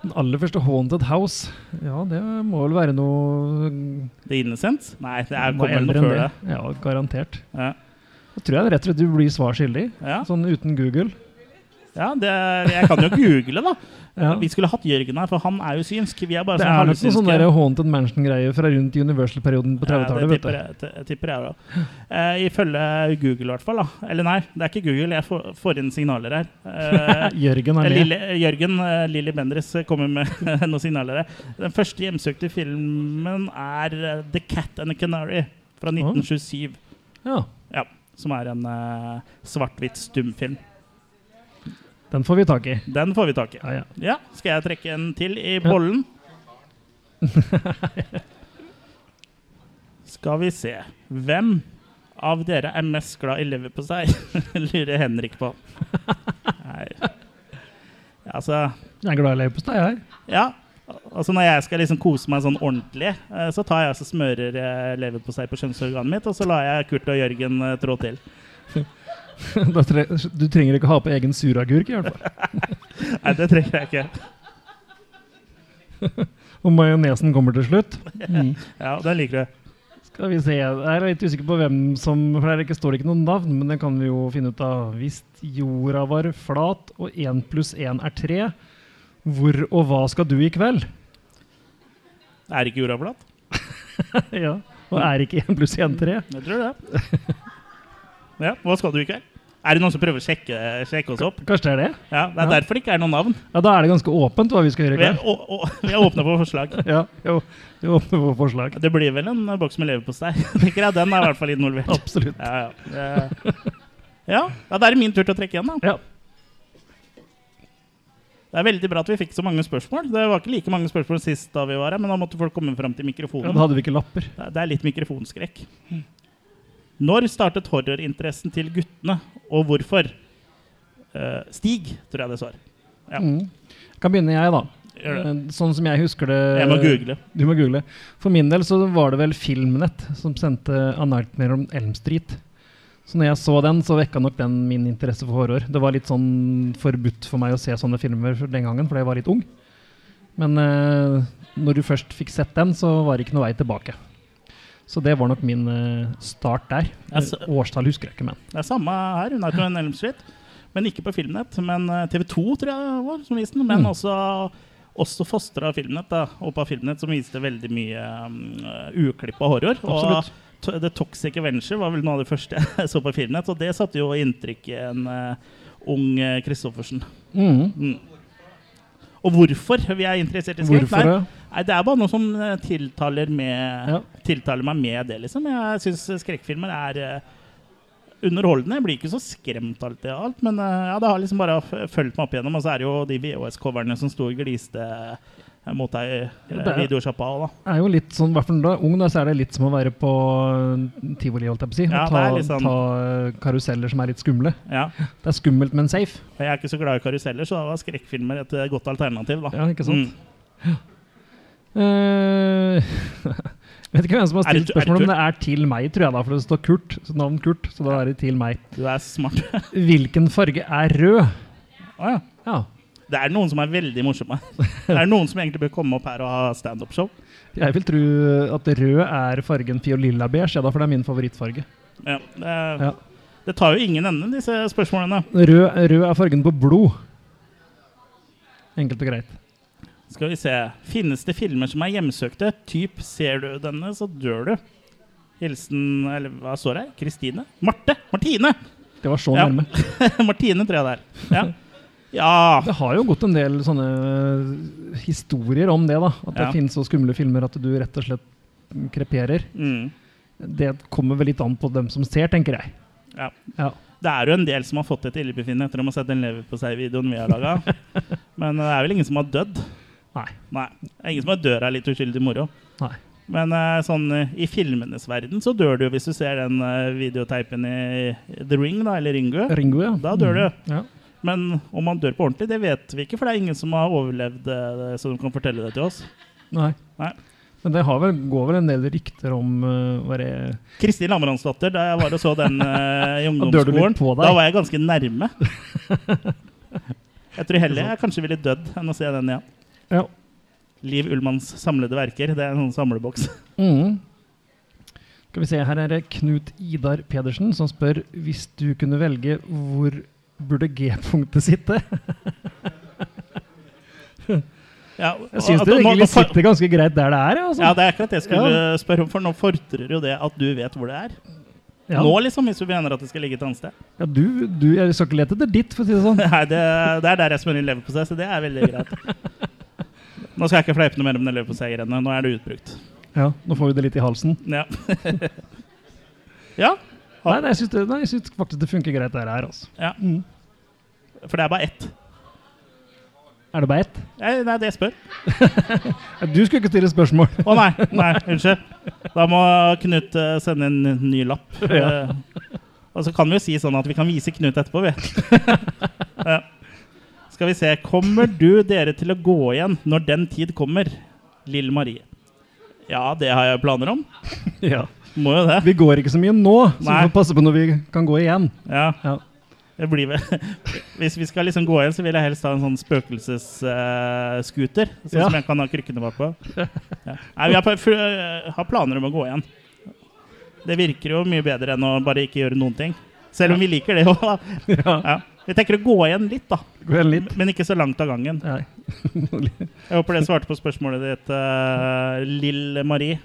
[SPEAKER 3] Den aller første Haunted House. Ja, det må vel være noe
[SPEAKER 2] The Innocent? Nei, det er
[SPEAKER 3] eldre
[SPEAKER 2] noe før
[SPEAKER 3] det.
[SPEAKER 2] det.
[SPEAKER 3] Ja, garantert.
[SPEAKER 2] Ja.
[SPEAKER 3] Da tror jeg rett og slett du blir svar skyldig.
[SPEAKER 2] Ja.
[SPEAKER 3] Sånn uten Google.
[SPEAKER 2] Ja, det, jeg kan jo google, da.
[SPEAKER 3] Ja.
[SPEAKER 2] Vi skulle hatt Jørgen her, for han er jo synsk. Vi er bare
[SPEAKER 3] Det
[SPEAKER 2] sånn
[SPEAKER 3] er nok noe sånn Haunted Mansion-greie fra rundt Universal-perioden på 30-tallet.
[SPEAKER 2] Ja,
[SPEAKER 3] det
[SPEAKER 2] tipper tipper jeg også. Uh, ifølge Google, i hvert fall. da. Eller nei, det er ikke Google. Jeg får, får inn signaler her. Uh,
[SPEAKER 3] Jørgen er med.
[SPEAKER 2] Lille, Jørgen uh, Lilly Bendriss kommer med noen signaler her. Den første hjemsøkte filmen er The Cat and the Canary fra 1927.
[SPEAKER 3] Ja.
[SPEAKER 2] Ja, som er en uh, svart-hvitt stumfilm.
[SPEAKER 3] Den får vi tak i.
[SPEAKER 2] Den får vi tak i.
[SPEAKER 3] Ja, ja.
[SPEAKER 2] Ja, Skal jeg trekke en til i bollen? Skal vi se. Hvem av dere er mest glad i leverpostei? Lurer Henrik på. Nei. Altså
[SPEAKER 3] Jeg er glad i leverpostei, jeg.
[SPEAKER 2] Ja. Altså Når jeg skal liksom kose meg sånn ordentlig, eh, så tar jeg og smører eh, leverpostei på kjønnsorganet mitt, og så lar jeg Kurt og Jørgen eh, trå til.
[SPEAKER 3] Tre du trenger ikke ha på egen suragurk, i hvert fall.
[SPEAKER 2] Nei, det trenger jeg ikke.
[SPEAKER 3] Og majonesen kommer til slutt. Mm.
[SPEAKER 2] Ja, den liker du.
[SPEAKER 3] Skal vi se. Jeg er litt usikker på hvem som For der står det ikke noe navn, men det kan vi jo finne ut av. Hvis jorda var flat og én pluss én er tre, hvor og hva skal du i kveld?
[SPEAKER 2] Er ikke jorda flat?
[SPEAKER 3] ja. Og er ikke én pluss én tre?
[SPEAKER 2] Jeg tror det. Ja, Hva skal du i kveld? Er det noen som prøver å sjekke, sjekke oss opp?
[SPEAKER 3] Kanskje det er det?
[SPEAKER 2] Ja, Det er
[SPEAKER 3] Ja.
[SPEAKER 2] derfor det ikke er noen navn.
[SPEAKER 3] Ja, Da er det ganske åpent hva vi skal gjøre
[SPEAKER 2] Vi er, å, å, vi er åpne for forslag.
[SPEAKER 3] Ja, jo, vi åpner for forslag.
[SPEAKER 2] Det blir vel en boks med leverpostei. tenker jeg. Den er i hvert fall involvert.
[SPEAKER 3] Absolutt.
[SPEAKER 2] Ja, ja. Ja, ja, da er det min tur til å trekke igjen, da.
[SPEAKER 3] Ja.
[SPEAKER 2] Det er veldig bra at vi fikk så mange spørsmål. Det var ikke like mange spørsmål sist da vi var her, men da måtte folk komme fram til mikrofonen.
[SPEAKER 3] Ja, da hadde vi ikke lapper.
[SPEAKER 2] Det er- Det er litt mikrofonskrekk. Når startet horrorinteressen til guttene, og hvorfor? Uh, Stig, tror jeg det svar. Ja.
[SPEAKER 3] Mm. Kan begynne jeg, da. Eh, Sånn som jeg husker det
[SPEAKER 2] Jeg må google.
[SPEAKER 3] Du må google. For min del så var det vel Filmnett som sendte A Nightmare on Elm Street. Så når jeg så den, så vekka nok den min interesse for horror. Det var litt sånn forbudt for meg å se sånne filmer den gangen, fordi jeg var litt ung. Men uh, når du først fikk sett den, så var det ikke noe vei tilbake. Så det var nok min eh, start der. Årstall husker jeg ikke, men.
[SPEAKER 2] Det er samme her, Hun er på en Elm Street. Men ikke på Filmnett. Men TV 2 tror jeg var som viste den. Men
[SPEAKER 3] Mm.
[SPEAKER 2] også, også fostra Filmnett, da, og på Filmnett, som viste veldig mye um, uklippa horror.
[SPEAKER 3] Absolutt.
[SPEAKER 2] Og The Toxic Avenger var vel noe av det første jeg så på Filmnett, og det satte jo inntrykk i en uh, ung eh, Christoffersen.
[SPEAKER 3] Mm.
[SPEAKER 2] Mm. Og hvorfor vi er interessert i skrekk?
[SPEAKER 3] Hvorfor, ja?
[SPEAKER 2] Nei, det er bare noe som eh, tiltaler, med, tiltaler meg med det, liksom. Jeg syns skrekkfilmer er eh, underholdende. Jeg blir ikke så skremt alltid av alt, men eh, ja, det har liksom bare fulgt meg opp igjennom. Og så er det jo de VHS-coverne som sto og gliste mot deg i
[SPEAKER 3] Ja,
[SPEAKER 2] videosjappa òg, da.
[SPEAKER 3] er jo litt sånn, hvert fall er ung, da, så er det litt som å være på eh, tivoli, holdt jeg på å si.
[SPEAKER 2] Ja,
[SPEAKER 3] ta,
[SPEAKER 2] sånn-
[SPEAKER 3] ta karuseller som er litt skumle.
[SPEAKER 2] Ja.
[SPEAKER 3] Det er skummelt, men safe.
[SPEAKER 2] Jeg er ikke så glad i karuseller, så da var skrekkfilmer et godt alternativ. da.
[SPEAKER 3] Ja, ikke sant?
[SPEAKER 2] Mm.
[SPEAKER 3] Eh, vet ikke hvem som har
[SPEAKER 2] Er
[SPEAKER 3] stilt
[SPEAKER 2] spørsmål
[SPEAKER 3] Om men det er til meg, tror jeg, da, for det står Kurt. Så navn Kurt, så da er det til meg.
[SPEAKER 2] Du er smart.
[SPEAKER 3] Hvilken farge er rød?
[SPEAKER 2] Å ja.
[SPEAKER 3] Ja.
[SPEAKER 2] Det er noen som er veldig morsomme. Det er noen som egentlig bør komme opp her og ha standup-show.
[SPEAKER 3] Jeg vil tro at rød er fargen fiolilla beige, ja, for det er min favorittfarge.
[SPEAKER 2] Ja, det,
[SPEAKER 3] Ja.
[SPEAKER 2] det tar jo ingen ende, disse spørsmålene.
[SPEAKER 3] Rød, rød er fargen på blod. Enkelt og greit.
[SPEAKER 2] Skal vi se. Finnes det filmer som er hjemsøkte? Typ ser du denne, så dør du. Hilsen Eller hva står det? Kristine? Marte! Martine!
[SPEAKER 3] Det var så
[SPEAKER 2] Ja.
[SPEAKER 3] nærme.
[SPEAKER 2] Martine, tror jeg det er. Ja. ja.
[SPEAKER 3] Det har jo gått en del sånne historier om det, da. At det
[SPEAKER 2] Ja.
[SPEAKER 3] finnes så skumle filmer at du rett og slett kreperer.
[SPEAKER 2] Mm.
[SPEAKER 3] Det kommer vel litt an på dem som ser, tenker jeg.
[SPEAKER 2] Ja.
[SPEAKER 3] Ja.
[SPEAKER 2] Det er jo en del som har fått et illebefinnende etter å ha sett den leverpostei-videoen vi har laga. Men det er vel ingen som har dødd?
[SPEAKER 3] Nei.
[SPEAKER 2] Nei. Er ingen som har dør av litt uskyldig moro.
[SPEAKER 3] Nei.
[SPEAKER 2] Men eh, sånn eh, i filmenes verden så dør du hvis du ser den eh, videoteipen i The Ring, da, eller Ringo.
[SPEAKER 3] Ringo, ja.
[SPEAKER 2] Da dør du.
[SPEAKER 3] Mm. Ja.
[SPEAKER 2] Men om man dør på ordentlig, det vet vi ikke, for det er ingen som har overlevd det, så de kan fortelle det til oss.
[SPEAKER 3] Nei.
[SPEAKER 2] Nei.
[SPEAKER 3] Men det har vel, går vel en del rykter om uh, det
[SPEAKER 2] Kristin Lamransdatter, da jeg var og så den uh, i
[SPEAKER 3] du
[SPEAKER 2] ungdomsskolen, da var jeg ganske nærme. Jeg tror heller jeg kanskje ville dødd enn å se den igjen.
[SPEAKER 3] Ja.
[SPEAKER 2] Liv Ullmanns samlede verker. Det er en sånn samleboks.
[SPEAKER 3] Mm. Skal vi se, Her er det Knut Idar Pedersen som spør hvis du kunne velge hvor burde G-punktet sitte.
[SPEAKER 2] Ja,
[SPEAKER 3] Jeg syns det
[SPEAKER 2] og-
[SPEAKER 3] egentlig sitter ganske greit der det er. ja, Altså.
[SPEAKER 2] Ja, det er akkurat det jeg skulle
[SPEAKER 3] Ja.
[SPEAKER 2] spørre om, for nå fordrer jo det at du vet hvor det er.
[SPEAKER 3] Ja.
[SPEAKER 2] Nå, liksom, hvis du mener at det skal ligge et annet sted.
[SPEAKER 3] Ja, du, du, jeg skal ikke lete etter ditt, for å si det sånn.
[SPEAKER 2] Nei, det, det er der jeg smører inn leverpostei, så det er veldig greit. Nå skal jeg ikke fleipe noe mer om det leverposteigreiene. Nå er det utbrukt.
[SPEAKER 3] Ja, Nå får vi det litt i halsen.
[SPEAKER 2] Ja. ja.
[SPEAKER 3] Nei, nei, jeg syns det- nei, jeg syns faktisk det funker greit det her. altså.
[SPEAKER 2] ja. For det er bare ett.
[SPEAKER 3] Er det bare ett?
[SPEAKER 2] Nei, nei, det jeg spør.
[SPEAKER 3] Du skulle ikke stille spørsmål.
[SPEAKER 2] Å nei, nei, unnskyld. Da må Knut uh, sende en ny lapp.
[SPEAKER 3] Ja.
[SPEAKER 2] Uh, og så kan vi jo si sånn at vi kan vise Knut etterpå, vi. ja. Skal vi se. Kommer du dere til å gå igjen når den tid kommer? Lille Marie. Ja, det har jeg planer om.
[SPEAKER 3] Ja.
[SPEAKER 2] Må jo det.
[SPEAKER 3] Vi går ikke så mye nå, så
[SPEAKER 2] Nei.
[SPEAKER 3] vi får passe på når vi kan gå igjen.
[SPEAKER 2] Ja.
[SPEAKER 3] Ja.
[SPEAKER 2] Det blir vel Hvis vi skal liksom gå igjen, så vil jeg helst ha en sånn spøkelsesscooter. sånn
[SPEAKER 3] Ja.
[SPEAKER 2] som jeg kan ha krykkene bak på. Ja. Nei, vi har, øh, har planer om å gå igjen. Det virker jo mye bedre enn å bare ikke gjøre noen ting. Selv om vi liker det òg, da. Ja. Vi tenker å gå igjen litt, da.
[SPEAKER 3] Gå igjen litt.
[SPEAKER 2] Men ikke så langt av gangen.
[SPEAKER 3] Nei.
[SPEAKER 2] Jeg håper det svarte på spørsmålet ditt, uh, Lill Marie.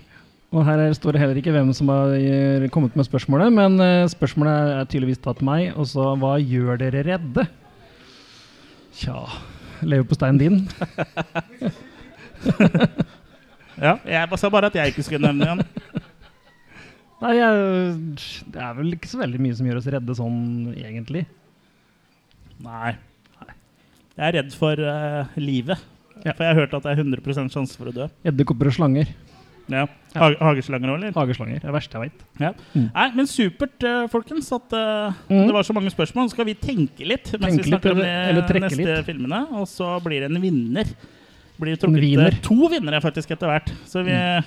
[SPEAKER 3] Og her er- står det heller ikke hvem som har eh, kommet med spørsmålet, men eh, spørsmålet er tydeligvis tatt meg. Og så hva gjør dere redde? Tja Leverposteien din?
[SPEAKER 2] Ja, jeg sa bare at jeg ikke skulle nevne igjen.
[SPEAKER 3] Nei, jeg, det er vel ikke så veldig mye som gjør oss redde sånn, egentlig.
[SPEAKER 2] Nei. Jeg er redd for uh, livet. For jeg har hørt at det er 100% sjanse for å dø.
[SPEAKER 3] Edderkopper og slanger.
[SPEAKER 2] Ja. Ha hageslanger òg, eller?
[SPEAKER 3] Hageslanger. Det er det verste jeg veit.
[SPEAKER 2] Ja.
[SPEAKER 3] Mm.
[SPEAKER 2] Nei, men supert, eh, folkens, at uh,
[SPEAKER 3] Mm.
[SPEAKER 2] det var så mange spørsmål. Så skal vi tenke litt mens
[SPEAKER 3] Tenke
[SPEAKER 2] vi snakker
[SPEAKER 3] litt,
[SPEAKER 2] om de
[SPEAKER 3] eller- eller trekke
[SPEAKER 2] neste
[SPEAKER 3] litt.
[SPEAKER 2] filmene. Og så blir det en vinner. Blir trukket
[SPEAKER 3] wiener.
[SPEAKER 2] eh, to vinnere faktisk etter hvert. Så vi ja,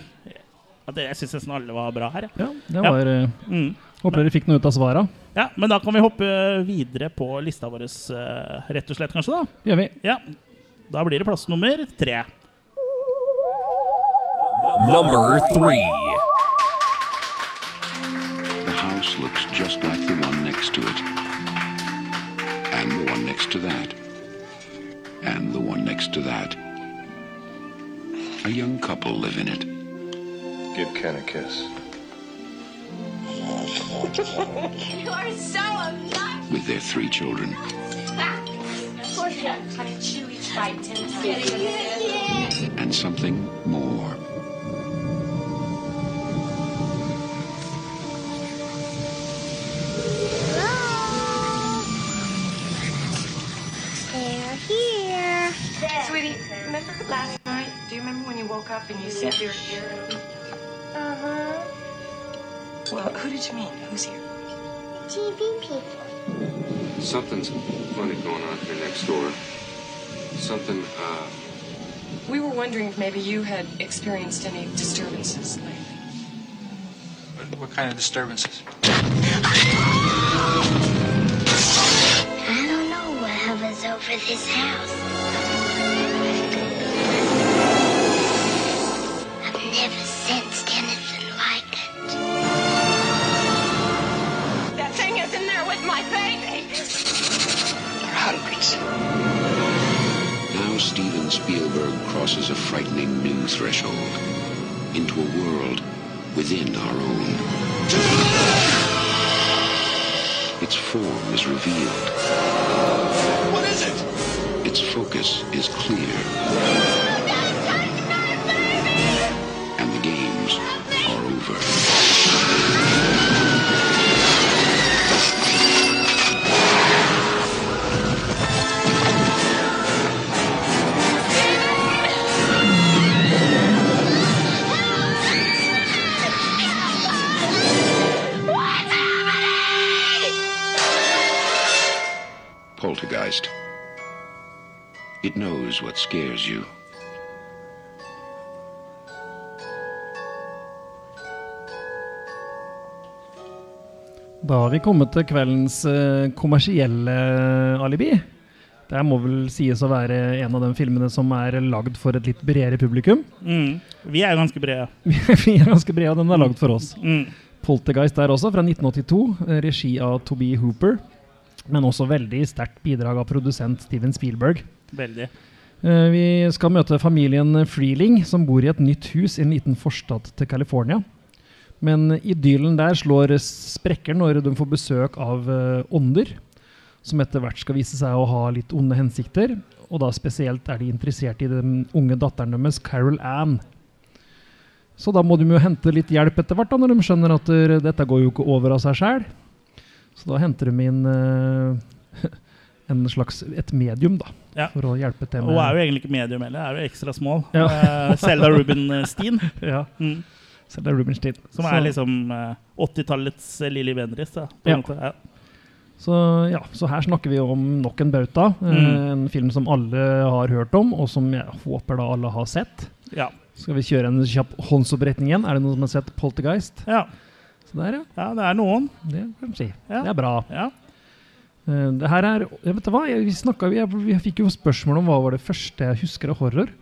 [SPEAKER 2] det, Jeg syns nesten alle var bra her.
[SPEAKER 3] Ja, det var eh,
[SPEAKER 2] Mm.
[SPEAKER 3] Håper dere fikk noe ut av svara.
[SPEAKER 2] Ja, Men da kan vi hoppe videre på lista vår, eh, rett og slett, kanskje? da?
[SPEAKER 3] Gjør vi.
[SPEAKER 2] Ja. Da blir det plass nummer tre.
[SPEAKER 4] Number three.
[SPEAKER 11] The house looks just like the one next to it. And the one next to that. And the one next to that. A young couple live in it.
[SPEAKER 14] Give Ken a kiss.
[SPEAKER 10] You are so obnoxious.
[SPEAKER 11] With their three children.
[SPEAKER 10] Poor cat. Honey, chew each bite ten times.
[SPEAKER 11] And something more.
[SPEAKER 10] They're here.
[SPEAKER 8] Sweetie, remember last night? Do you remember when you woke up and you said you were here? Well, who did you mean? Who's here?
[SPEAKER 10] TV people.
[SPEAKER 14] Something's funny going on here next door. Something, uh,
[SPEAKER 8] We were wondering if maybe you had experienced any disturbances lately.
[SPEAKER 14] what kind of disturbances?
[SPEAKER 10] I don't know what hovers over this house.
[SPEAKER 11] Hundreds. Now Steven Spielberg crosses a frightening new threshold into a world within our own. Its form is revealed.
[SPEAKER 10] What is it?
[SPEAKER 11] Its focus is clear. Poltergeist. It knows what scares you.
[SPEAKER 3] Da har vi kommet til kveldens eh, kommersielle alibi. Det må vel sies å være en av de filmene som er lagd for et litt bredere publikum.
[SPEAKER 2] Mm. Vi er jo ganske brede.
[SPEAKER 3] vi er ganske brede, og den er lagd for oss.
[SPEAKER 2] Mm.
[SPEAKER 3] Poltergeist der også, fra 1982. eh, Regi av Toby Hooper. Men også veldig sterkt bidrag av produsent Steven Spielberg.
[SPEAKER 2] Veldig.
[SPEAKER 3] Eh, Vi skal møte familien Freeling, som bor i et nytt hus i en liten forstad til California. Men idyllen der slår sprekker når de får besøk av eh, ånder, som etter hvert skal vise seg å ha litt onde hensikter. Og da spesielt er de interessert i den unge datteren deres, Carol Ann. Så da må de jo hente litt hjelp etter hvert, da, når de skjønner at eh, dette går jo ikke over av seg sjæl. Så da henter de inn eh, en slags et medium, da,
[SPEAKER 2] Ja.
[SPEAKER 3] for å hjelpe til
[SPEAKER 2] Og hun er jo egentlig ikke medium heller, er jo ekstra small.
[SPEAKER 3] Ja.
[SPEAKER 2] uh, Selda Rubenstein.
[SPEAKER 3] Ja.
[SPEAKER 2] Mm.
[SPEAKER 3] Selda Rubenstein.
[SPEAKER 2] Som
[SPEAKER 3] Så-
[SPEAKER 2] er liksom uh, 80-tallets Lilly Bendriss. Da,
[SPEAKER 3] Ja.
[SPEAKER 2] Ja.
[SPEAKER 3] Så, ja, så her snakker vi om nok en bauta. eh,
[SPEAKER 2] Mm.
[SPEAKER 3] En film som alle har hørt om, og som jeg håper da alle har sett.
[SPEAKER 2] Ja.
[SPEAKER 3] Skal vi kjøre en kjapp håndsoppretning igjen? Er det noen som har sett Poltergeist?
[SPEAKER 2] Ja.
[SPEAKER 3] Så der, ja.
[SPEAKER 2] ja, det er noen.
[SPEAKER 3] Det kan si.
[SPEAKER 2] Ja.
[SPEAKER 3] Det er bra.
[SPEAKER 2] Ja.
[SPEAKER 3] Eh, Det her er jeg vet du hva, jeg, vi, snakket, vi, vi fikk jo spørsmål om hva var det første jeg husker av horror.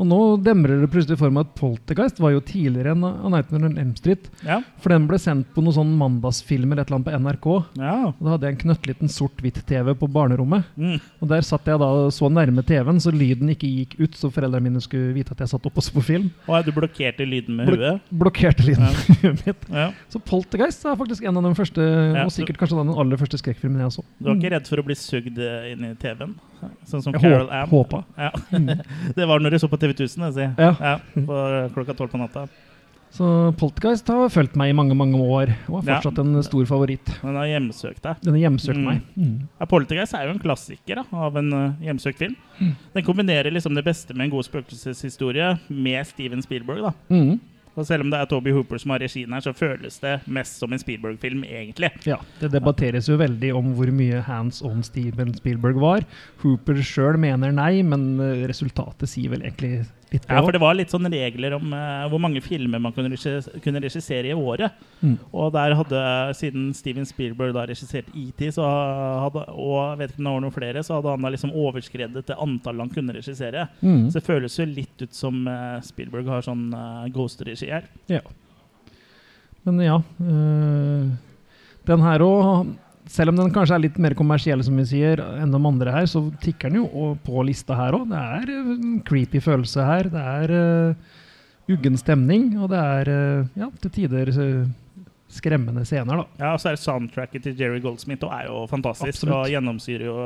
[SPEAKER 3] Og nå demrer det plutselig for meg at Poltergeist var jo tidligere enn A Nightmare on Elm Street.
[SPEAKER 2] Ja.
[SPEAKER 3] For den ble sendt på noen sånn mandagsfilmer et eller annet på NRK.
[SPEAKER 2] Ja.
[SPEAKER 3] Og da hadde jeg en knøttliten sort-hvitt-TV på barnerommet.
[SPEAKER 2] Mm.
[SPEAKER 3] Og der satt jeg da så nærme TV-en, så lyden ikke gikk ut, så foreldrene mine skulle vite at jeg satt oppe og så på film.
[SPEAKER 2] Og du blokkerte lyden med
[SPEAKER 3] Blok-
[SPEAKER 2] huet?
[SPEAKER 3] Blokkerte lyden
[SPEAKER 2] Ja.
[SPEAKER 3] med huet mitt.
[SPEAKER 2] Ja.
[SPEAKER 3] Så Poltergeist er faktisk en av de første, og sikkert kanskje den aller første skrekkfilmen jeg så.
[SPEAKER 2] Du var ikke redd for å bli sugd eh, inn i TV-en? Sånn som
[SPEAKER 3] Jeg
[SPEAKER 2] Carol Ann?
[SPEAKER 3] håpa.
[SPEAKER 2] Ja.
[SPEAKER 3] Mm.
[SPEAKER 2] det var når jeg så på TV 1000, jeg si.
[SPEAKER 3] Ja.
[SPEAKER 2] På klokka tolv på natta.
[SPEAKER 3] Så Poltergeist har fulgt meg i mange mange år, og er
[SPEAKER 2] Ja.
[SPEAKER 3] fortsatt en stor favoritt.
[SPEAKER 2] Den har hjemsøkt deg.
[SPEAKER 3] Den har hjemsøkt
[SPEAKER 2] Mm.
[SPEAKER 3] meg. Mm.
[SPEAKER 2] Ja, Poltergeist er jo en klassiker da, av en uh, hjemsøkt film.
[SPEAKER 3] Mm.
[SPEAKER 2] Den kombinerer liksom det beste med en god spøkelseshistorie med Steven Spielberg. da. Og selv om det er Toby Hooper som har regien her, så føles det mest som en Spielberg-film, egentlig.
[SPEAKER 3] Ja, Det debatteres jo veldig om hvor mye hands on Steven Spielberg var. Hooper sjøl mener nei, men eh, resultatet sier vel egentlig litt
[SPEAKER 2] Ja, for det var litt sånn regler om uh, hvor mange filmer man kunne, regis kunne regissere i året.
[SPEAKER 3] Mm.
[SPEAKER 2] Og der hadde, siden Steven Spielberg da regisserte ET, så hadde, og vet ikke om det var noen flere, så hadde han da liksom overskredet det antallet han kunne regissere.
[SPEAKER 3] Mm.
[SPEAKER 2] Så det føles jo litt ut som uh, Spielberg har sånn uh, ghost-regi her.
[SPEAKER 3] Ja. Men ja øh, Den her òg Selv om den kanskje er litt mer kommersiell, som vi sier, enn de andre her, så tikker den jo på lista her òg. Det er øh, en creepy følelse her. Det er uh, uggen stemning, og det er uh, ja, til tider skremmende scener, da.
[SPEAKER 2] Ja, og så er soundtracket til Jerry Goldsmith og er jo fantastisk.
[SPEAKER 3] Absolutt.
[SPEAKER 2] Og gjennomsyrer jo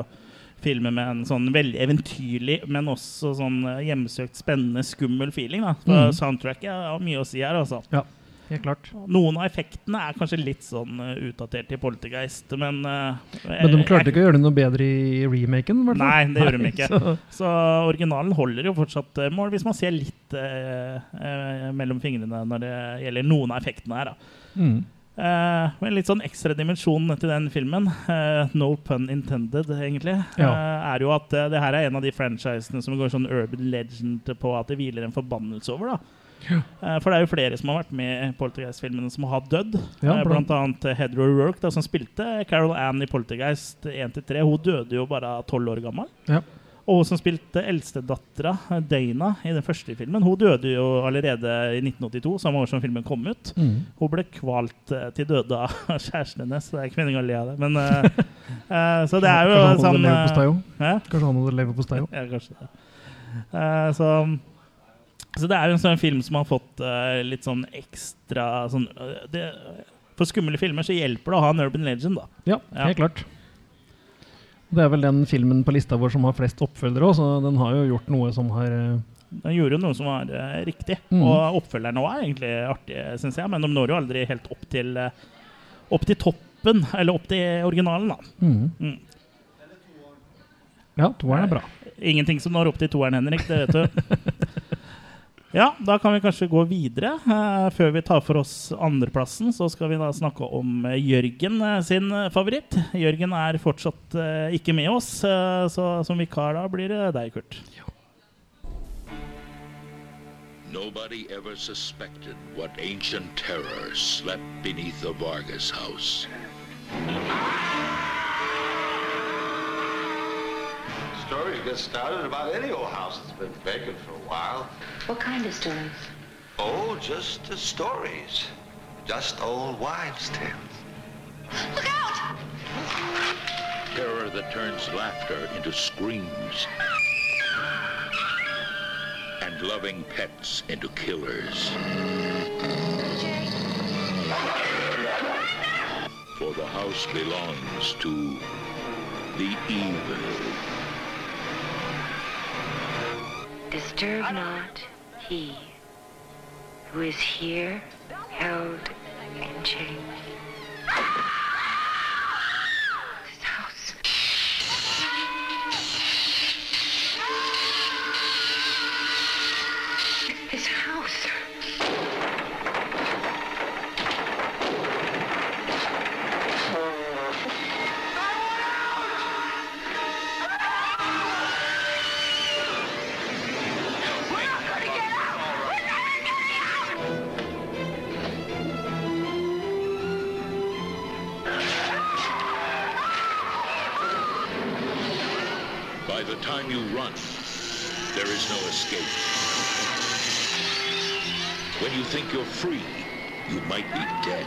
[SPEAKER 2] filmen med en sånn veldig eventyrlig, men også sånn eh, hjemsøkt, spennende, skummel feeling. da. For
[SPEAKER 3] mm.
[SPEAKER 2] Soundtracket har mye å si her, altså.
[SPEAKER 3] Ja, helt klart.
[SPEAKER 2] Noen av effektene er kanskje litt sånn eh, utdatert i Poltergeist, men uh,
[SPEAKER 3] Men de klarte ikke å gjøre det noe bedre i remaken? Hvertfall.
[SPEAKER 2] Nei, det gjorde de ikke.
[SPEAKER 3] så-
[SPEAKER 2] Så originalen holder jo fortsatt eh, mål, hvis man ser litt uh, uh, mellom fingrene når det gjelder noen av effektene her. da.
[SPEAKER 3] Mm.
[SPEAKER 2] Uh, med en litt sånn ekstra dimensjon til den filmen, uh, no pun intended, egentlig,
[SPEAKER 3] Ja.
[SPEAKER 2] uh, er jo at det her er en av de franchisene som går sånn urban legend på at det hviler en forbannelse over. da.
[SPEAKER 3] Ja.
[SPEAKER 2] Eh, for det er jo flere som har vært med i Poltergeist-filmene som har dødd.
[SPEAKER 3] Ja,
[SPEAKER 2] Eh,
[SPEAKER 3] blant-
[SPEAKER 2] blant annet Heather O'Rourke, da, som spilte Carol Ann i Poltergeist 1-3. Hun døde jo bare tolv år gammel.
[SPEAKER 3] Ja.
[SPEAKER 2] Og hun som spilte eldstedattera, eh, Dana, i den første filmen, hun døde jo allerede i 1982, samme år som filmen kom ut.
[SPEAKER 3] Mm.
[SPEAKER 2] Hun ble kvalt til døde av kjæresten hennes. Det er ikke meningen å le av det, men uh, Så det er jo
[SPEAKER 3] Kanskje
[SPEAKER 2] sånn.
[SPEAKER 3] Kanskje han hadde leverpostei òg?
[SPEAKER 2] Ja, kanskje det. Uh, så, så det er en sånn film som har fått uh, litt sånn ekstra sånn, eh, det, For skumle filmer så hjelper det å ha en urban legend, da.
[SPEAKER 3] Ja, helt klart. Det er vel den filmen på lista vår som har flest oppfølgere òg, så den har jo gjort noe som har uh...
[SPEAKER 2] Den gjorde jo noe som var riktig.
[SPEAKER 3] mm.
[SPEAKER 2] Og oppfølgeren òg er egentlig artig, syns jeg, men de når jo aldri helt opp til Opp til toppen, eller opp til originalen, da.
[SPEAKER 3] Mm.
[SPEAKER 2] Mm.
[SPEAKER 3] Ja, toeren er bra.
[SPEAKER 2] Ingenting som når opp til toeren, Henrik. Det vet du. Ja, da kan vi kanskje gå videre. Eh, før vi tar for oss andreplassen, så skal vi da snakke om eh, Jørgen eh, sin favoritt. Jørgen er fortsatt ikke med oss, så som vikar da blir det deg, Kurt.
[SPEAKER 11] Nobody ever suspected what ancient terror slept beneath the Vargas house.
[SPEAKER 16] Stories get started about any old house that's been vacant for a while.
[SPEAKER 5] What kind of stories?
[SPEAKER 16] Oh, just uh, stories. Just old wives' tales. Look out!
[SPEAKER 11] Terror that turns laughter into screams. And loving pets into killers. For the house belongs to the evil.
[SPEAKER 5] Disturb not he who is here held in chains.
[SPEAKER 11] there is no escape. When you think you're free, you might be dead.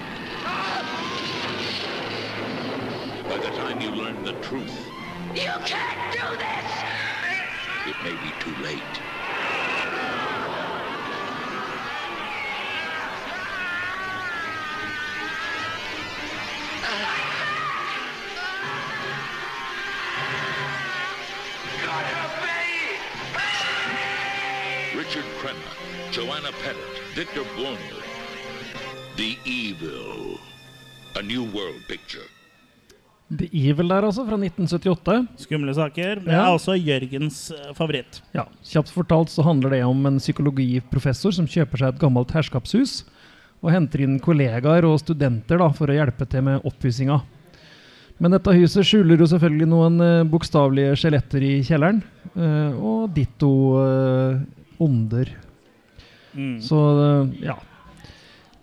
[SPEAKER 11] By the time you learn the truth...
[SPEAKER 17] You can't do this!
[SPEAKER 11] It may be too late. Victor Blorner. The Evil. A New World Picture.
[SPEAKER 3] The Evil der, altså, fra 1978.
[SPEAKER 2] Skumle saker. Det er
[SPEAKER 3] Ja.
[SPEAKER 2] også Jørgens eh, favoritt.
[SPEAKER 3] Ja, Kjapt fortalt så handler det om en psykologiprofessor som kjøper seg et gammelt herskapshus og henter inn kollegaer og studenter da, for å hjelpe til med oppussinga. Men dette huset skjuler jo selvfølgelig noen uh, bokstavelige skjeletter i kjelleren, eh, og ditto eh, onder.
[SPEAKER 2] Mm.
[SPEAKER 3] Så eh, ja.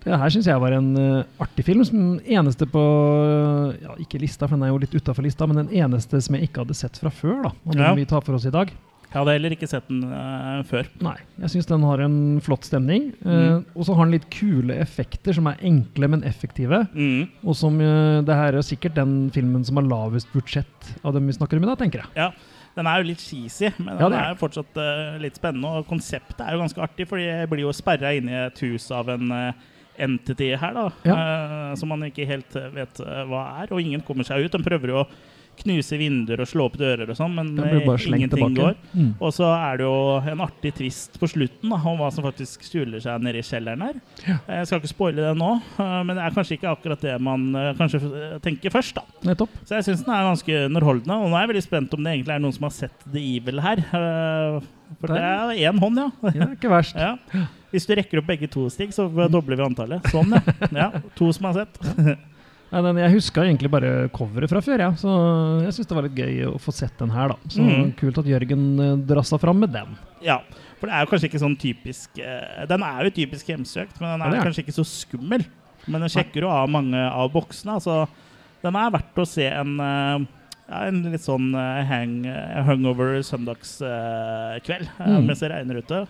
[SPEAKER 3] Det her syns jeg var en eh, artig film. Som eneste på eh, ja, Ikke lista, for den er jo litt utafor lista, men den eneste som jeg ikke hadde sett fra før. da, Og den
[SPEAKER 2] Ja.
[SPEAKER 3] vi tar for oss i dag.
[SPEAKER 2] Jeg hadde heller ikke sett den uh, før.
[SPEAKER 3] Nei, jeg syns den har en flott stemning.
[SPEAKER 2] Mm.
[SPEAKER 3] og så har den litt kule effekter som er enkle, men effektive.
[SPEAKER 2] Mm.
[SPEAKER 3] Og som uh, Det her er sikkert den filmen som har lavest budsjett av dem vi snakker om i dag, tenker jeg.
[SPEAKER 2] Ja, Den er jo litt cheesy, men
[SPEAKER 3] Ja,
[SPEAKER 2] den
[SPEAKER 3] er
[SPEAKER 2] er jo fortsatt uh, litt spennende. Og konseptet er jo ganske artig, fordi jeg blir jo sperra inne i et hus av en uh, entity her, da. eh, som man ikke helt vet hva er. Og ingen kommer seg ut. De prøver jo å knuse vinduer og slå opp dører og sånn, men eh, ingenting
[SPEAKER 3] tilbake.
[SPEAKER 2] går.
[SPEAKER 3] Mm.
[SPEAKER 2] Og så er det jo en artig twist på slutten da, om hva som faktisk skjuler seg nede i kjelleren her.
[SPEAKER 3] Ja.
[SPEAKER 2] Jeg skal ikke spoile det nå, eh, men det er kanskje ikke akkurat det man eh, kanskje eh, tenker først. da.
[SPEAKER 3] Nettopp.
[SPEAKER 2] Så jeg syns den er ganske underholdende. Og nå er jeg veldig spent om det egentlig er noen som har sett The Evil her. Eh, For det er én hånd, ja.
[SPEAKER 3] Ja, ikke verst.
[SPEAKER 2] ja. Hvis du rekker opp begge to, Stig, så dobler vi antallet. Sånn, ja. ja. To som har sett.
[SPEAKER 3] Nei, den, jeg huska egentlig bare coveret fra før, ja. så jeg syns det var litt gøy å få sett den her. da. Så
[SPEAKER 2] Mm.
[SPEAKER 3] Kult at Jørgen eh, drassa fram med den.
[SPEAKER 2] Ja, for det er jo kanskje ikke sånn typisk uh, Den er jo typisk hjemsøkt, men den er
[SPEAKER 3] ja, er
[SPEAKER 2] kanskje ikke så skummel. Men den sjekker jo av mange av boksene. Altså, den er verdt å se en uh, ja, en litt sånn uh, hang, hungover søndagskveld
[SPEAKER 3] Mm.
[SPEAKER 2] mens det regner ute.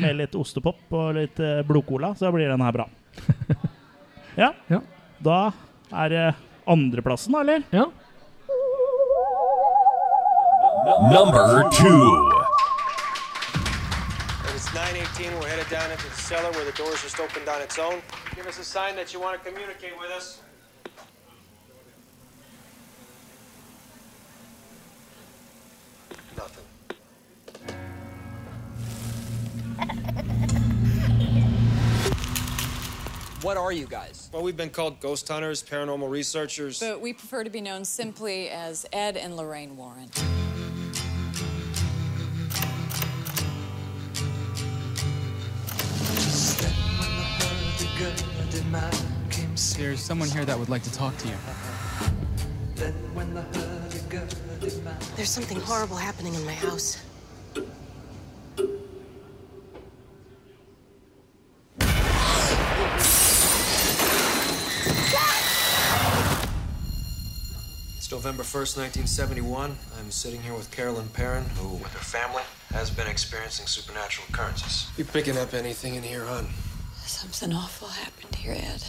[SPEAKER 2] Med litt ostepop og litt blodcola, så blir den her bra. ja.
[SPEAKER 3] Ja.
[SPEAKER 2] Da er det andreplassen, da, eller?
[SPEAKER 3] Ja.
[SPEAKER 4] Number two.
[SPEAKER 18] It's 918. We're headed down into the cellar where the doors just opened on its own. Give us a sign that you want to communicate with us. Nothing.
[SPEAKER 9] What are you guys?
[SPEAKER 18] Well, we've been called ghost hunters, paranormal researchers.
[SPEAKER 19] But we prefer to be known simply as Ed and Lorraine Warren.
[SPEAKER 20] There's someone here that would like to talk to you.
[SPEAKER 21] There's something horrible happening in my house.
[SPEAKER 18] November 1st, 1971. I'm sitting here with Carolyn Perrin, who, with her family, has been experiencing supernatural occurrences. You picking up anything in here, hon?
[SPEAKER 19] Something awful happened here, Ed.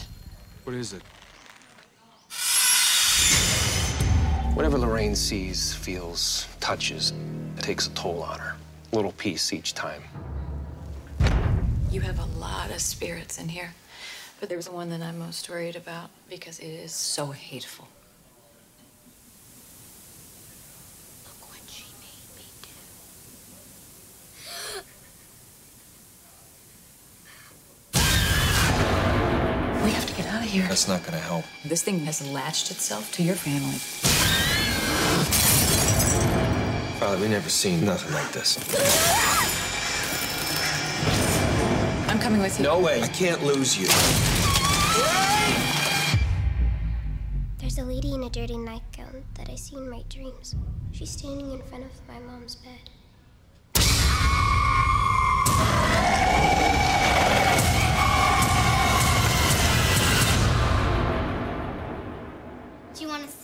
[SPEAKER 18] What is it? Whatever Lorraine sees, feels, touches, it takes a toll on her. A little piece each time.
[SPEAKER 19] You have a lot of spirits in here, but there's one that I'm most worried about because it is so hateful. Look what she made me do. We have to get out of here.
[SPEAKER 18] That's not gonna help.
[SPEAKER 19] This thing has latched itself to your family.
[SPEAKER 18] Father, we never seen nothing like this.
[SPEAKER 19] I'm coming with you.
[SPEAKER 18] No way. I can't lose you.
[SPEAKER 22] There's a lady in a dirty nightgown that I see in my dreams. She's standing in front of my mom's bed.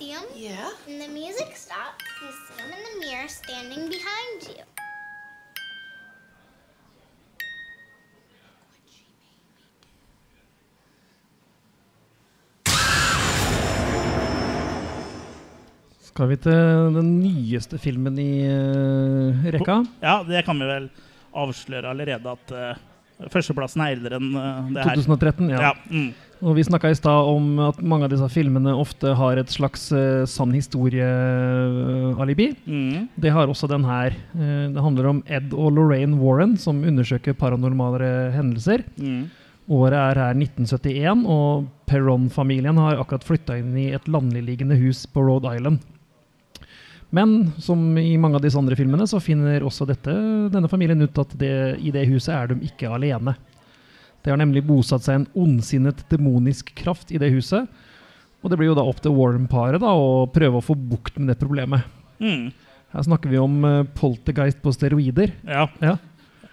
[SPEAKER 22] see him.
[SPEAKER 19] Yeah?
[SPEAKER 22] And the music stops. You see him in the mirror standing behind you.
[SPEAKER 3] Skal vi til den nyeste filmen i uh, rekka?
[SPEAKER 2] Ja, det kan vi vel avsløre allerede at uh, førsteplassen er eldre enn eh, det her.
[SPEAKER 3] 2013, ja.
[SPEAKER 2] ja mm.
[SPEAKER 3] Og vi snakka i stad om at mange av disse filmene ofte har et slags uh, sann historie-alibi.
[SPEAKER 2] Mm.
[SPEAKER 3] Det har også den her. Uh, det handler om Ed og Lorraine Warren som undersøker paranormale hendelser.
[SPEAKER 2] Mm.
[SPEAKER 3] Året er her 1971, og Perron-familien har akkurat flytta inn i et landliggende hus på Rhode Island. Men som i mange av disse andre filmene, så finner også dette, denne familien ut at det, i det huset er de ikke alene. Det har nemlig bosatt seg en ondsinnet demonisk kraft i det huset. Og det blir jo da opp til Warren-paret å prøve å få bukt med det problemet.
[SPEAKER 2] Mm.
[SPEAKER 3] Her snakker vi om uh, poltergeist på steroider.
[SPEAKER 2] Ja.
[SPEAKER 3] ja.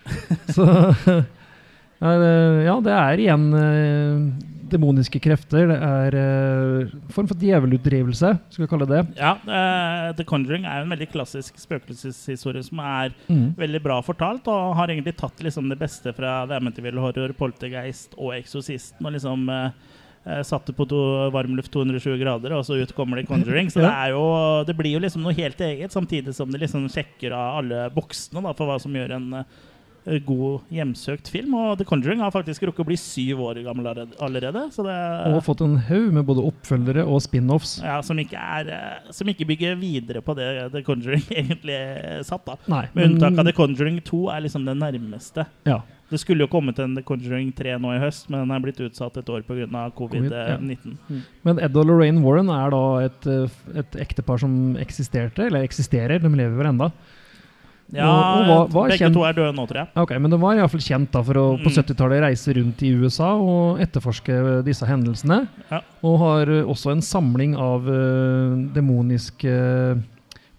[SPEAKER 3] Så ja, det- ja, det er igjen eh, demoniske krefter. Det er uh, form for djevelutdrivelse, skal vi kalle det.
[SPEAKER 2] Ja, uh, The Conjuring er en veldig klassisk spøkelseshistorie som er
[SPEAKER 3] mm.
[SPEAKER 2] veldig bra fortalt, og har egentlig tatt liksom det beste fra The Amityville Horror, Poltergeist og Eksorsisten, og liksom eh, eh, satt det på to, varmluft 220 grader, og så ut kommer det Conjuring. Så det, er jo, det blir jo liksom noe helt eget, samtidig som det liksom sjekker av alle boksene da, for hva som gjør en eh, god hjemsøkt film. Og The Conjuring har faktisk rukket å bli syv år gammel allerede- allerede. Så det,
[SPEAKER 3] Og fått en haug med både oppfølgere og spin-offs.
[SPEAKER 2] ja, som, ikke er, eh, som ikke bygger videre på det The Conjuring egentlig satt. da
[SPEAKER 3] Nei,
[SPEAKER 2] Med
[SPEAKER 3] men-
[SPEAKER 2] unntak av The Conjuring 2 er liksom det nærmeste.
[SPEAKER 3] Ja.
[SPEAKER 2] Det skulle jo kommet en The Conjuring 3 nå i høst, men den er blitt utsatt et år pga.
[SPEAKER 3] Covid, ja.
[SPEAKER 2] covid-19. Mm.
[SPEAKER 3] Men Ed og Lorraine Warren er da et, eh, et ektepar som eksisterte, eller eksisterer, de lever vel enda.
[SPEAKER 2] Ja,
[SPEAKER 3] Og- og var- var
[SPEAKER 2] begge
[SPEAKER 3] kjent-
[SPEAKER 2] to er døde nå, tror jeg.
[SPEAKER 3] Ok, Men de var iallfall kjent da for å på
[SPEAKER 2] Mm.
[SPEAKER 3] 70-tallet reise rundt i USA og etterforske disse hendelsene.
[SPEAKER 2] Ja.
[SPEAKER 3] Og har eh, også en samling av uh, demoniske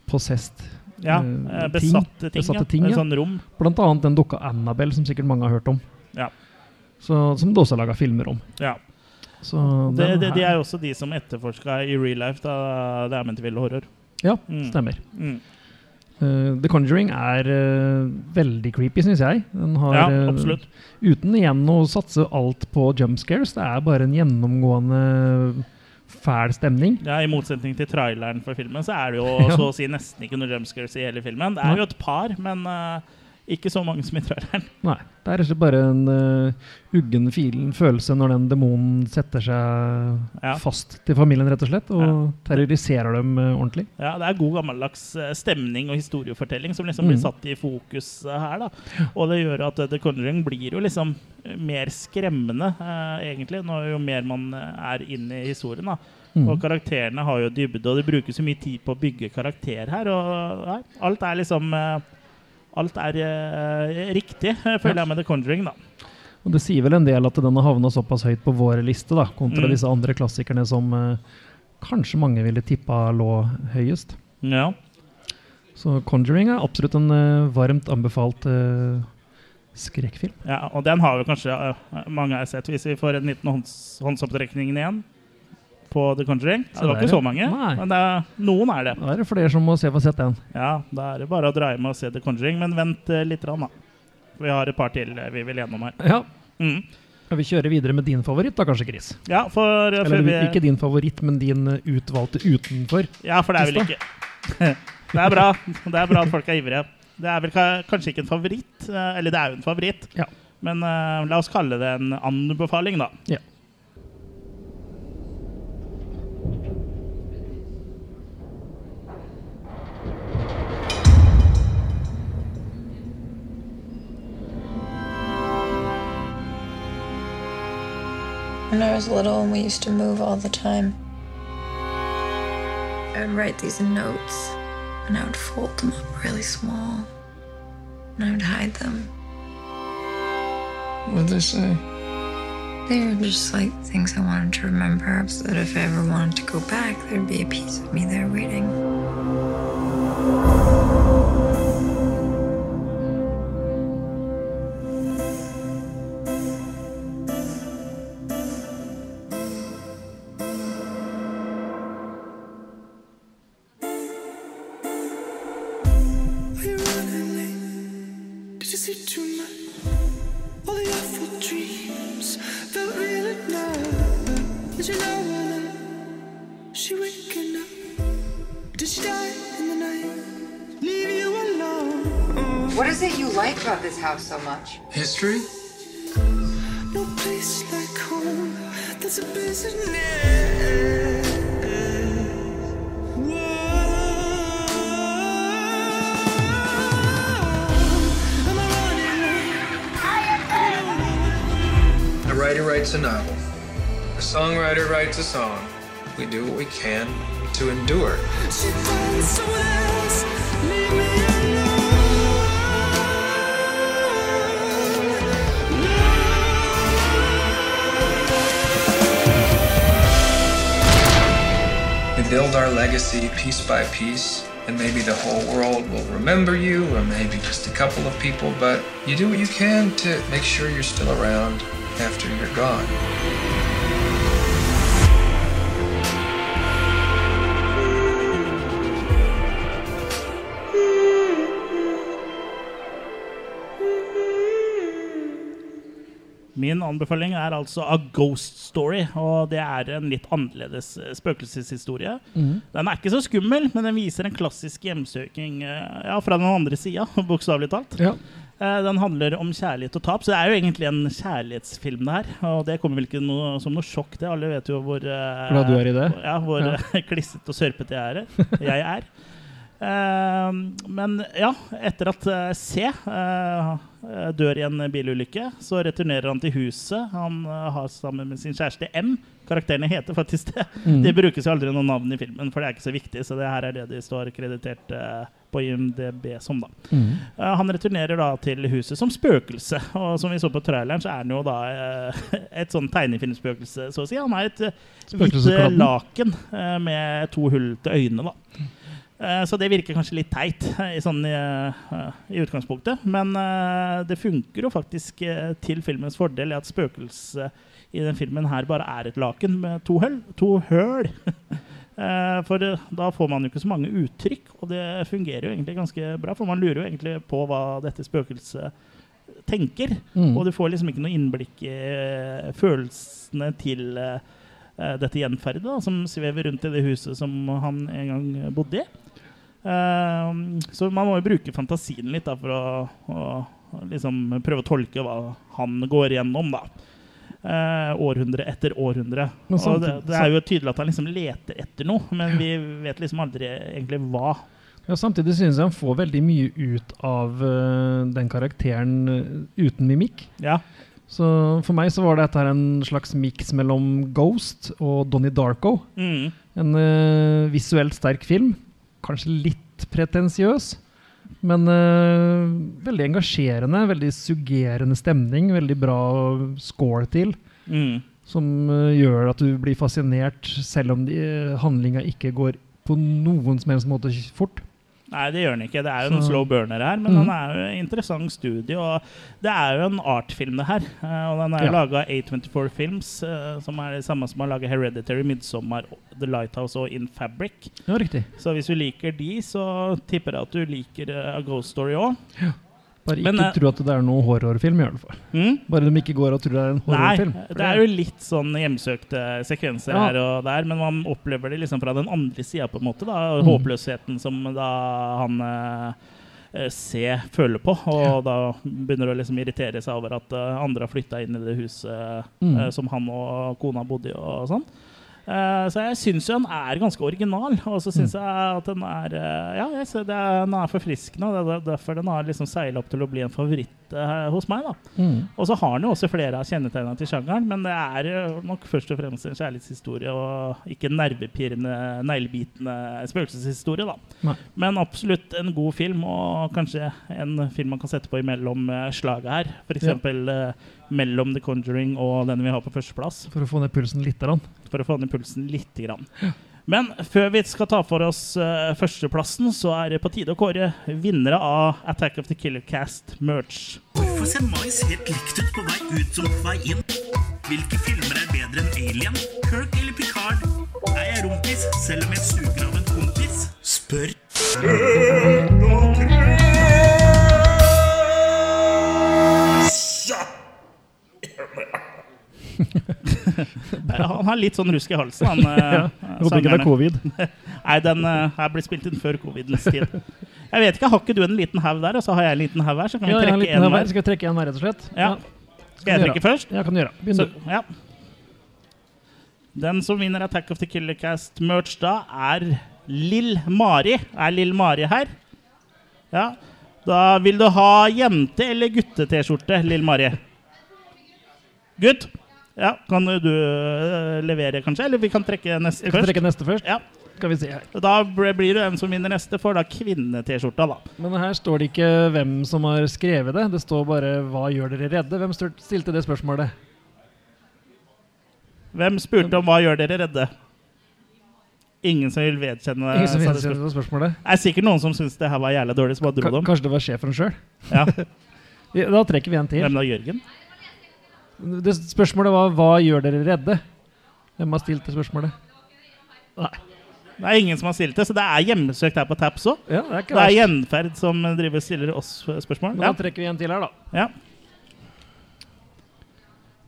[SPEAKER 3] possessed
[SPEAKER 2] Ja, uh, besatte ting.
[SPEAKER 3] Besatte ting ja.
[SPEAKER 2] sånn rom.
[SPEAKER 3] Blant annet den dukka Annabelle, som sikkert mange har hørt om.
[SPEAKER 2] Ja.
[SPEAKER 3] Så, som det også er laga filmer om.
[SPEAKER 2] Ja.
[SPEAKER 3] Så
[SPEAKER 2] Det, det, de er jo også de som etterforska i real life da The Amityville Horror.
[SPEAKER 3] Ja,
[SPEAKER 2] Mm.
[SPEAKER 3] stemmer.
[SPEAKER 2] Mm.
[SPEAKER 3] Eh, The Conjuring er uh, veldig creepy, syns jeg. Den har,
[SPEAKER 2] Ja,
[SPEAKER 3] absolutt.
[SPEAKER 2] absolutt.
[SPEAKER 3] uten igjen å satse alt på jump scares. Det er bare en gjennomgående fæl stemning.
[SPEAKER 2] Ja, I motsetning til traileren for filmen, så er det jo
[SPEAKER 3] Ja.
[SPEAKER 2] så å si nesten ikke noe jumpscares i hele filmen. Det er jo et par, men eh, ikke så mange som i traileren.
[SPEAKER 3] Nei, det er ikke bare en uh, uggen filen følelse når den demonen setter seg
[SPEAKER 2] Ja.
[SPEAKER 3] fast til familien, rett og slett, og terroriserer dem uh, ordentlig.
[SPEAKER 2] Ja, Det er god gammeldags uh, stemning og historiefortelling som liksom
[SPEAKER 3] Mm.
[SPEAKER 2] blir satt i fokus her. da Og det gjør at The Conjuring blir jo liksom mer skremmende, egentlig, når jo mer man er inne i historien. da
[SPEAKER 3] Mm.
[SPEAKER 2] Og karakterene har jo dybde, og det brukes jo mye tid på å bygge karakter her. Og alt er liksom eh, Alt er eh, riktig, føler jeg, med The Conjuring. da
[SPEAKER 3] Og det sier vel en del at den har havna såpass høyt på vår liste, da, kontra
[SPEAKER 2] Mm.
[SPEAKER 3] disse andre klassikerne som eh, kanskje mange ville tippa lå høyest.
[SPEAKER 2] Ja.
[SPEAKER 3] Så Conjuring er absolutt en eh, varmt anbefalt eh, skrekkfilm.
[SPEAKER 2] Ja, og den har jo kanskje eh, mange har sett. Hvis vi får en liten hånds, håndsopptrekning igjen på The Conjuring. Ja, det var
[SPEAKER 3] der,
[SPEAKER 2] ikke så mange,
[SPEAKER 3] Nei.
[SPEAKER 2] men det er, noen er det.
[SPEAKER 3] Da er det flere som må se få sett den.
[SPEAKER 2] Ja, Da er det bare å dra hjem og se The Conjuring, men vent uh, litt, rann, da. Vi har et par til eh, vi vil gjennom her.
[SPEAKER 3] Ja.
[SPEAKER 2] Mm.
[SPEAKER 3] Skal vi kjøre videre med din favoritt, da kanskje, Chris?
[SPEAKER 2] Ja, for eh,
[SPEAKER 3] Eller
[SPEAKER 2] før vi
[SPEAKER 3] ikke din favoritt, men din utvalgte utenfor.
[SPEAKER 2] Ja, for det er vel ikke Det er bra. Det er bra at folk er ivrige. Det er vel kanskje ikke en favoritt, eller det er jo en favoritt,
[SPEAKER 3] Ja.
[SPEAKER 2] men uh, la oss kalle det en anbefaling, da.
[SPEAKER 3] Ja.
[SPEAKER 19] When I was little and we used to move all the time, I would write these notes and I would fold them up really small and I would hide them.
[SPEAKER 18] What'd they say?
[SPEAKER 19] They were just like things I wanted to remember so that if I ever wanted to go back, there'd be a piece of me there waiting.
[SPEAKER 23] Like this house so much?
[SPEAKER 18] History?
[SPEAKER 17] No place like home. That's a business.
[SPEAKER 18] A writer writes a novel. A songwriter writes a song. We do what we can to endure. Build our legacy piece by piece, and maybe the whole world will remember you, or maybe just a couple of people, but you do what you can to make sure you're still around after you're gone.
[SPEAKER 2] Min anbefaling er altså A Ghost Story. Og det er en litt annerledes eh, spøkelseshistorie.
[SPEAKER 3] Mm.
[SPEAKER 2] Den er ikke så skummel, men den viser en klassisk hjemsøking eh, ja, fra den andre sida, bokstavelig talt.
[SPEAKER 3] Ja.
[SPEAKER 2] Eh, Den handler om kjærlighet og tap, så det er jo egentlig en kjærlighetsfilm. det her Og det kommer vel ikke noe, som noe sjokk, det. Alle vet jo hvor. Ja, hvor klissete og sørpete jeg er. Jeg er. Eh, men ja, etter at eh, C eh, dør i en bilulykke, så returnerer han til huset han eh, har sammen med sin kjæreste M. Karakterene heter faktisk det.
[SPEAKER 3] Mm.
[SPEAKER 2] Det brukes jo aldri noe navn i filmen, for det er ikke så viktig. Så det her er det de står kreditert på IMDb som, da.
[SPEAKER 3] Mm.
[SPEAKER 2] Han returnerer da til huset som spøkelse. Og som vi så på traileren, så er han jo da et sånn tegnefilmspøkelse, så å si. Han er et hvitt laken med to hull til øynene, da. Eh, Så det virker kanskje litt teit eh, i, sånn, i, eh, utgangspunktet. Men det funker jo faktisk til filmens fordel i at spøkelset i den filmen her bare er et laken med to høl. To høl. For da får man jo ikke så mange uttrykk, og det fungerer jo egentlig ganske bra. For man lurer jo egentlig på hva dette spøkelset tenker.
[SPEAKER 3] Mm.
[SPEAKER 2] Og du får liksom ikke noe innblikk i følelsene til eh, dette gjenferdet da, som svever rundt i det huset som han en gang bodde i. Uh, så man må jo bruke fantasien litt da, for å, å liksom prøve å tolke hva han går igjennom. da. Eh, århundre etter århundre. Og det, det er jo tydelig at han liksom leter etter noe, men vi vet liksom aldri egentlig hva.
[SPEAKER 3] Ja, samtidig synes jeg han får veldig mye ut av uh, den karakteren eh, uten mimikk.
[SPEAKER 2] Ja.
[SPEAKER 3] Så for meg så var dette her en slags miks mellom Ghost og Donnie Darko.
[SPEAKER 2] Mm.
[SPEAKER 3] En uh, visuelt sterk film. Kanskje litt pretensiøs. Men uh, veldig engasjerende, veldig suggerende stemning. Veldig bra score til.
[SPEAKER 2] Mm.
[SPEAKER 3] Som uh, gjør at du blir fascinert, selv om de, handlinga ikke går på noen som helst måte fort.
[SPEAKER 2] Nei, det gjør den ikke. Det er jo noen slow burner her, men
[SPEAKER 3] mm.
[SPEAKER 2] den er jo en interessant studie. Og det er jo en artfilm, det her. Eh, Og den er
[SPEAKER 3] Ja.
[SPEAKER 2] laga av A24 Films, eh, som er det samme som har laga Hereditary, Midsommar, The Lighthouse og In Fabric.
[SPEAKER 3] Ja, riktig.
[SPEAKER 2] Så hvis du liker de, så tipper jeg at du liker eh, A Ghost Story òg.
[SPEAKER 3] Bare ikke
[SPEAKER 2] men,
[SPEAKER 3] tro at det er noe horrorfilm, i hvert fall.
[SPEAKER 2] Mm?
[SPEAKER 3] Bare de ikke går og tror det er en horrorfilm. Nei,
[SPEAKER 2] det er jo litt sånn hjemsøkte sekvenser
[SPEAKER 3] Ja.
[SPEAKER 2] her og der, men man opplever det liksom fra den andre sida, på en måte. da
[SPEAKER 3] Mm.
[SPEAKER 2] Håpløsheten som da han eh, eh, C føler på, og da begynner å liksom irritere seg over at eh, andre har flytta inn i det huset
[SPEAKER 3] Mm.
[SPEAKER 2] eh, som han og kona bodde i, og sånn. Eh, så jeg syns jo den er ganske original, og så syns
[SPEAKER 3] Mm.
[SPEAKER 2] jeg at den er uh, Ja, jeg ser det er, den er forfriskende, og det er derfor den har liksom seila opp til å bli en favoritt eh, hos meg. da
[SPEAKER 3] Mm.
[SPEAKER 2] og så har han jo også flere av kjennetegnene til sjangeren, men det er jo nok først og fremst en kjærlighetshistorie og ikke en nervepirrende, neglebitende spøkelseshistorie. da.
[SPEAKER 3] Nei.
[SPEAKER 2] Men absolutt en god film, og kanskje en film man kan sette på imellom uh, slaget her. F.eks.
[SPEAKER 3] Ja.
[SPEAKER 2] Mellom The Conjuring og den vi har på førsteplass.
[SPEAKER 3] For å få ned pulsen litt. Grann.
[SPEAKER 2] For å få ned pulsen lite grann. Men før vi skal ta for oss eh, førsteplassen, så er det på tide å kåre vinnere av Attack of the Killer Cast merch.
[SPEAKER 15] Hvorfor ser mais helt likt ut på vei ut som på vei inn? Hvilke filmer er bedre enn Alien, Kirk eller Picard? Er jeg rompis selv om jeg suger av en kompis? Spør.
[SPEAKER 2] han har litt sånn rusk i halsen, han, ja,
[SPEAKER 3] Håper ikke det er covid.
[SPEAKER 2] Nei, den uh, her blir spilt inn før covidens tid. Jeg vet ikke, Har ikke du en liten haug der, og så har jeg en liten haug her? Så kan
[SPEAKER 3] Ja, en
[SPEAKER 2] trekke en
[SPEAKER 3] her.
[SPEAKER 2] hver.
[SPEAKER 3] Skal vi trekke en hver, rett og slett?
[SPEAKER 2] Ja. Skal jeg trekke først?
[SPEAKER 3] Ja, kan du gjøre. Begynn du.
[SPEAKER 2] ja. Den som vinner Attack of the Killer Cast-merch da, er Lill Mari. Er Lill Mari her? Ja. Da vil du ha jente- eller gutte-T-skjorte, Lill Mari? Gutt? Ja, kan du øh, levere, kanskje? Eller vi kan trekke neste
[SPEAKER 3] skal
[SPEAKER 2] først?
[SPEAKER 3] trekke neste først.
[SPEAKER 2] Ja.
[SPEAKER 3] Skal vi se her.
[SPEAKER 2] Da blir det en som vinner neste, for da kvinne-T-skjorta, da.
[SPEAKER 3] Men her står det ikke hvem som har skrevet det. Det står bare 'Hva gjør dere redde?' Hvem stilte det spørsmålet?
[SPEAKER 2] Hvem spurte om hva gjør dere redde? Ingen som vil vedkjenne
[SPEAKER 3] Ingen som
[SPEAKER 2] vil det spørsmålet.
[SPEAKER 3] det spørsmålet?
[SPEAKER 2] Det er sikkert noen som syns det her var jævlig dårlig, som bare dro dem.
[SPEAKER 3] Kanskje det var sjefen sjøl?
[SPEAKER 2] Ja.
[SPEAKER 3] Da trekker vi en til.
[SPEAKER 2] Hvem da, Jørgen?
[SPEAKER 3] Det spørsmålet var 'Hva gjør dere redde?' Hvem har stilt det spørsmålet? Nei.
[SPEAKER 2] Det er ingen som har stilt det, så det er hjemmesøkt her på Taps òg.
[SPEAKER 3] Ja, det er
[SPEAKER 2] det er. Gjenferd som driver og stiller oss spørsmål.
[SPEAKER 3] Men
[SPEAKER 2] Ja.
[SPEAKER 3] trekker vi en til her, da.
[SPEAKER 2] Ja.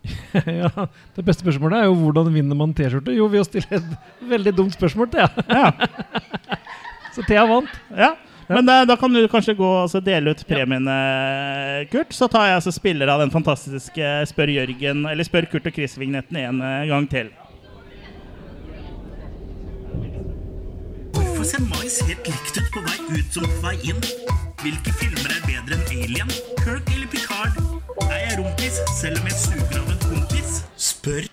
[SPEAKER 3] ja, Det beste spørsmålet er jo 'Hvordan vinner man T-skjorte?' Jo, ved å stille et veldig dumt spørsmål, Thea. Så Thea vant.
[SPEAKER 2] Ja. Men da, da kan du kanskje gå og så dele ut premiene, Kurt. Så tar jeg altså spiller av den fantastiske Spør Jørgen, eller Spør Kurt og Chris-vignetten en eh, gang til.
[SPEAKER 15] Hvorfor ser mais helt likt ut på vei ut som på vei inn? Hvilke filmer er bedre enn Alien? Kirk eller Picard? Er jeg rumpis selv om jeg suger av en kompis? Spør.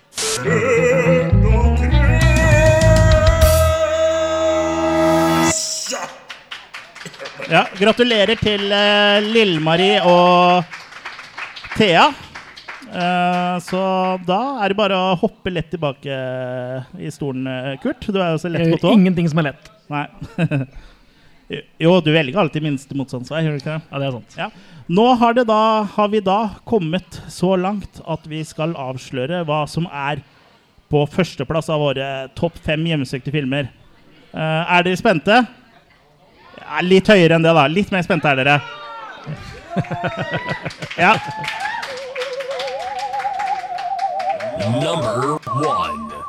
[SPEAKER 2] Ja, gratulerer til uh, Lill-Marie og Thea. Uh, så da er det bare å hoppe lett tilbake i stolen, eh, Kurt. Du er jo så lett på tå.
[SPEAKER 3] Ingenting som er lett.
[SPEAKER 2] Nei. jo, du velger alltid minste motstandsvei, gjør du ikke det?
[SPEAKER 3] Ja, det er sant.
[SPEAKER 2] Ja. Nå har, det da, har vi da kommet så langt at vi skal avsløre hva som er på førsteplass av våre topp fem hjemmesøkte filmer. Uh, er dere spente? Ja, litt høyere enn det, da. Litt mer spente er dere. ja.
[SPEAKER 4] Number one.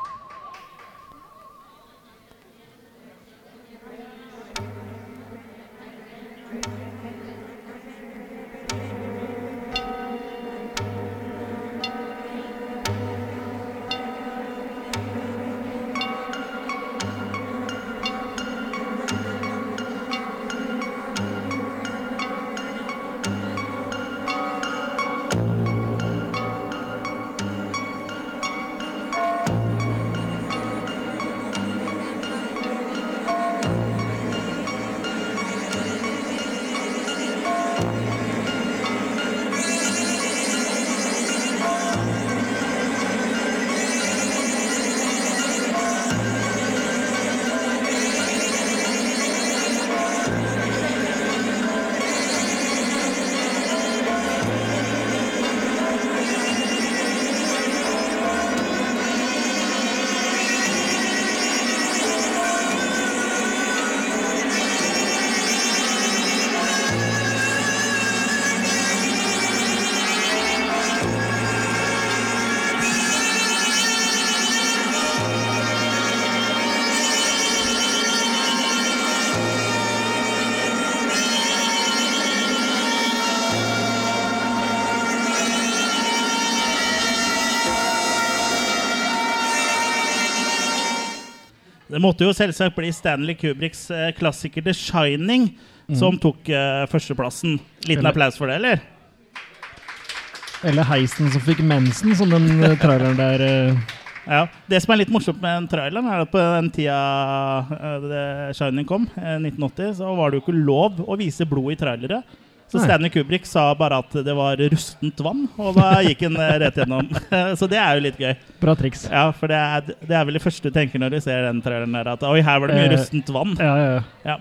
[SPEAKER 2] Måtte jo selvsagt bli Stanley Kubriks eh, klassiker The Shining
[SPEAKER 3] Mm.
[SPEAKER 2] som tok uh, førsteplassen. Liten
[SPEAKER 3] Eller-
[SPEAKER 2] applaus for det, eller?
[SPEAKER 3] Eller heisen som fikk mensen, som den uh, traileren der uh.
[SPEAKER 2] Ja, Det som er litt morsomt med den traileren, er at på den tida uh, The Shining kom, eh, 1980, så var det jo ikke lov å vise blod i trailere. Så Stanley Kubrick sa bare at det var rustent vann, og da gikk han eh, rett gjennom. så det er jo litt gøy.
[SPEAKER 3] Bra triks.
[SPEAKER 2] Ja, for det er, det er vel det første du tenker når du ser den traileren der, at oi, her var det mye
[SPEAKER 3] Eh,
[SPEAKER 2] rustent vann.
[SPEAKER 3] Ja, ja, ja.
[SPEAKER 2] Ja.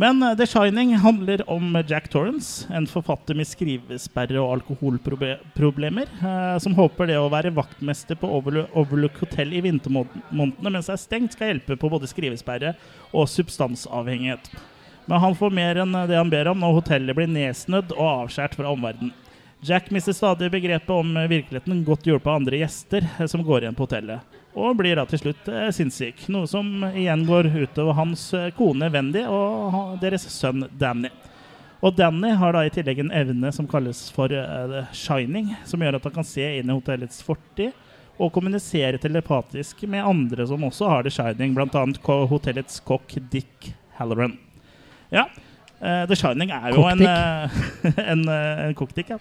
[SPEAKER 2] Men eh, The Shining handler om Jack Torrance, en forfatter med skrivesperre og alkoholproblemer, eh, som håper det å være vaktmester på Overlook Hotel i vintermånedene mens det er stengt, skal hjelpe på både skrivesperre og substansavhengighet. Men han får mer enn det han ber om når hotellet blir nedsnødd og avskjært fra omverdenen. Jack mister stadig begrepet om eh, virkeligheten, godt hjulpet av andre gjester eh, som går igjen på hotellet. og blir da til slutt eh, sinnssyk. Noe som igjen går utover hans eh, kone Wendy og deres sønn Danny. Og Danny har da i tillegg en evne som kalles for uh, Shining, som gjør at han kan se inn i hotellets fortid og kommunisere telepatisk med andre som også har The Shining, bl.a. hotellets kokk Dick Halloran. Ja, Uh, The Shining er jo en, eh, en, eh, en kokkdick, ja.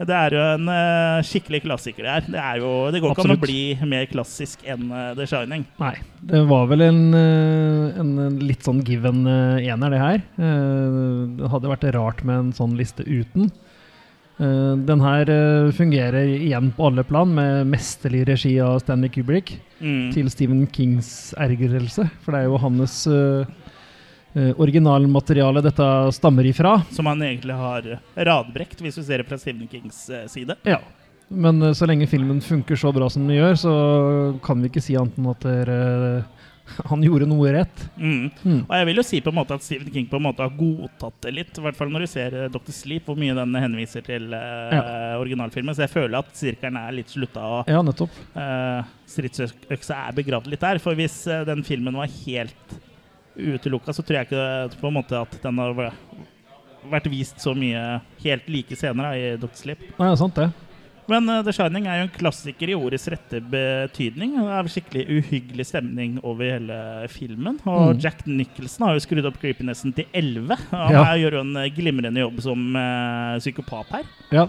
[SPEAKER 2] Det er jo en uh, skikkelig klassiker det her. Det, er jo, det går ikke an å bli mer klassisk enn uh, The Shining.
[SPEAKER 3] Nei. Det var vel en, en, litt sånn given ener, det her. Det hadde vært rart med en sånn liste uten. Den her fungerer igjen på alle plan, med mesterlig regi av Stanley Kubrick.
[SPEAKER 2] Mm.
[SPEAKER 3] Til Stephen Kings ergrelse, for det er jo hans eh, eh, originalmateriale dette stammer ifra.
[SPEAKER 2] Som han egentlig har radbrekt, hvis du ser det fra Stephen Kings eh, side.
[SPEAKER 3] Ja. Men eh, så lenge filmen funker så bra som den gjør, så kan vi ikke si annet enn at dere, han gjorde noe rett.
[SPEAKER 2] Mm.
[SPEAKER 3] Mm.
[SPEAKER 2] Og jeg vil jo si på en måte at Stephen King på en måte har godtatt det litt. I hvert fall når du ser eh, Dr. Sleep, hvor mye den henviser til ja. originalfilmen. Så jeg føler at sirkelen er litt slutta. Og
[SPEAKER 3] Ja, nettopp.
[SPEAKER 2] eh, stridsøksa er begravd litt der. For hvis eh, den filmen var helt utelukka, så tror jeg ikke på en måte at den har vært vist så mye helt like scener i Dr. Sleep.
[SPEAKER 3] Nei, det er sant det.
[SPEAKER 2] Men uh, The Shining er jo en klassiker i ordets rette betydning. Det er skikkelig uhyggelig stemning over hele filmen. Og
[SPEAKER 3] Mm.
[SPEAKER 2] Jack Nicholson har jo skrudd opp creepinessen til 11. Han
[SPEAKER 3] Ja.
[SPEAKER 2] gjør jo en eh, glimrende jobb som uh, psykopat her.
[SPEAKER 3] Ja.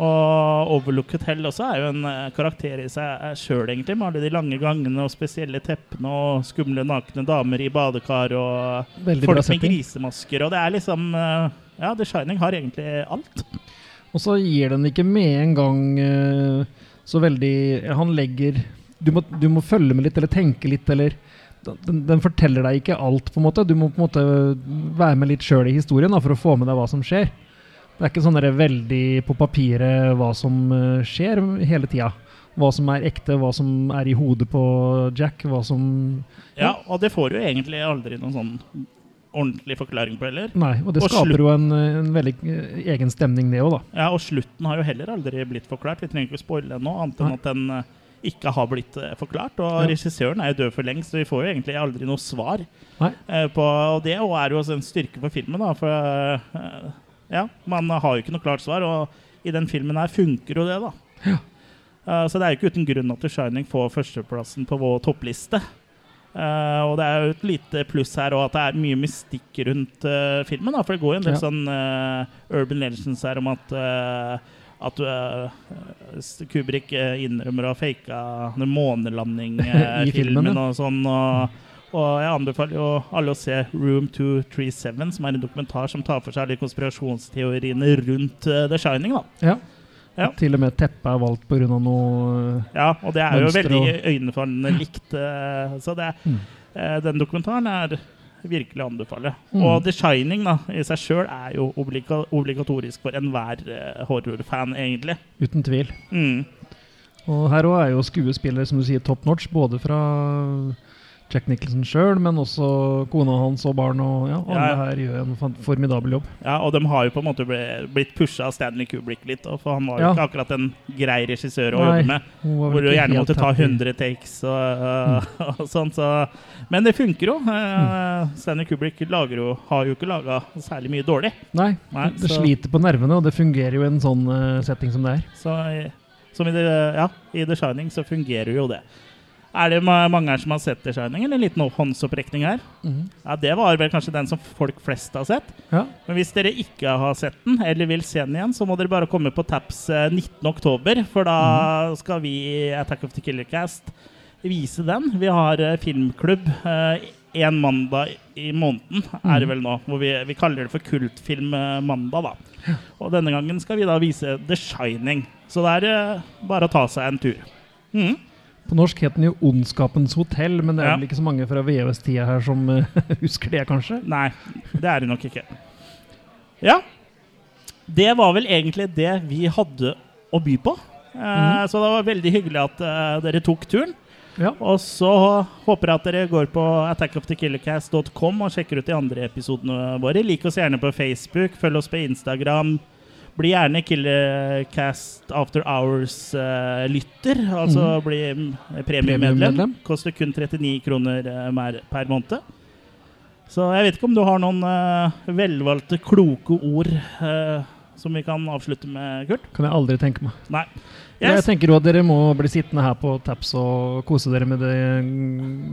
[SPEAKER 2] Og Overlook Hotel også er jo en eh, karakter i seg sjøl, egentlig. Med alle de lange gangene og spesielle teppene og skumle nakne damer i badekar og
[SPEAKER 3] Veldig
[SPEAKER 2] folk med grisemasker. Og det er liksom eh, Ja, The Shining har egentlig alt.
[SPEAKER 3] Og så gir den ikke med en gang eh, så veldig Han legger du må, du må følge med litt, eller tenke litt, eller den, den forteller deg ikke alt, på en måte. Du må på en måte være med litt sjøl i historien da, for å få med deg hva som skjer. Det er ikke sånn veldig på papiret hva som eh, skjer hele tida. Hva som er ekte, hva som er i hodet på Jack, hva som
[SPEAKER 2] Ja, og det får jo egentlig aldri noen sånn ordentlig forklaring på heller.
[SPEAKER 3] Nei, og det
[SPEAKER 2] Og
[SPEAKER 3] skaper jo en, en veldig eh, egen stemning, det òg, da.
[SPEAKER 2] Ja, og slutten har jo heller aldri blitt forklart. Vi trenger ikke å spoile den nå, annet enn at den eh, ikke har blitt forklart. Og
[SPEAKER 3] Ja.
[SPEAKER 2] regissøren er jo død for lengst, så vi får jo egentlig aldri noe svar
[SPEAKER 3] Nei.
[SPEAKER 2] på Og det og er jo også en styrke for filmen, da. For ja, man har jo ikke noe klart svar, og i den filmen her funker jo det, da. Eh, så det er jo ikke uten grunn at The Shining får førsteplassen på vår toppliste. Uh, og det er jo et lite pluss her og at det er mye mystikk rundt uh, filmen. Da, for det går jo en del
[SPEAKER 3] Ja.
[SPEAKER 2] sånn urban legends her om at uh, at uh, Kubrik innrømmer å ha faka en månelanding eh,
[SPEAKER 3] I
[SPEAKER 2] i filmen,
[SPEAKER 3] filmen,
[SPEAKER 2] og sånn. Og, og jeg anbefaler jo alle å se Room 237, som er en dokumentar som tar for seg alle konspirasjonsteoriene rundt uh, The Shining. da.
[SPEAKER 3] Ja.
[SPEAKER 2] Ja.
[SPEAKER 3] Til og med teppet er valgt pga. noe
[SPEAKER 2] Ja, og det er jo veldig
[SPEAKER 3] og-
[SPEAKER 2] øynefallende likt. Uh, Så det,
[SPEAKER 3] Mm.
[SPEAKER 2] uh, den dokumentaren er virkelig å anbefale.
[SPEAKER 3] Mm.
[SPEAKER 2] Og The Shining da, i seg sjøl er jo obliga obligatorisk for enhver eh, horrorfan, egentlig.
[SPEAKER 3] Uten tvil.
[SPEAKER 2] Mm.
[SPEAKER 3] Og her òg er jo skuespillere som du sier top notch, både fra Jack Nicholson sjøl, men også kona hans og barn. Og ja, alle
[SPEAKER 2] Ja.
[SPEAKER 3] her gjør en formidabel jobb.
[SPEAKER 2] Ja, og de har jo på en måte blitt pusha av Stanley Kubrick litt, for han var jo
[SPEAKER 3] Ja.
[SPEAKER 2] ikke akkurat en grei regissør å jobbe med. Hvor du gjerne måtte ta
[SPEAKER 3] happy.
[SPEAKER 2] 100 takes og, uh, og sånn. Så. Men det funker jo. Uh,
[SPEAKER 3] Mm.
[SPEAKER 2] Stanley Kubrick jo, har jo ikke laga særlig mye dårlig.
[SPEAKER 3] Nei,
[SPEAKER 2] Nei,
[SPEAKER 3] det
[SPEAKER 2] så-
[SPEAKER 3] sliter på nervene, og det fungerer jo i en sånn eh, setting som det er.
[SPEAKER 2] Så som i, det, ja, i The Shining så fungerer jo det. Er det ma- mange her som har sett The Shining, eller en liten håndsopprekning her?
[SPEAKER 3] Mhm.
[SPEAKER 2] Ja, Det var vel kanskje den som folk flest har sett.
[SPEAKER 3] Ja.
[SPEAKER 2] Men hvis dere ikke har sett den, eller vil se den igjen, så må dere bare komme på Taps eh, 19.10, for da
[SPEAKER 3] Mhm.
[SPEAKER 2] skal vi i Attack of the Killer Cast vise den. Vi har eh, filmklubb én mandag i måneden, er det vel nå. Hvor vi, vi kaller det for Kultfilm-mandag, da. Og denne gangen skal vi da vise The Shining. Så det er eh, bare å ta seg en tur. Mhm.
[SPEAKER 3] På norsk het den jo Ondskapens hotell, men det er vel ikke så mange fra VVS-tida her som eh, husker det, kanskje?
[SPEAKER 2] Nei, det er det nok ikke. Ja. Det var vel egentlig det vi hadde å by på. Eh,
[SPEAKER 3] Mhm.
[SPEAKER 2] Så det var veldig hyggelig at uh, dere tok turen.
[SPEAKER 3] Ja.
[SPEAKER 2] Og så håper jeg at dere går på attackofthekillercast.com og sjekker ut de andre episodene våre. Lik oss gjerne på Facebook, følg oss på Instagram, bli gjerne Killercast After Hours-lytter. altså
[SPEAKER 3] mm.
[SPEAKER 2] bli mm, premiemedlem.
[SPEAKER 3] Premiemedlem.
[SPEAKER 2] Koster kun 39 kroner eh, mer, per måned. Så jeg vet ikke om du har noen uh, velvalgte, kloke ord uh, som vi kan avslutte med, Kurt?
[SPEAKER 3] Kan jeg aldri tenke meg.
[SPEAKER 2] Nei.
[SPEAKER 3] Jeg tenker jo at dere må bli sittende her på Taps og kose dere med det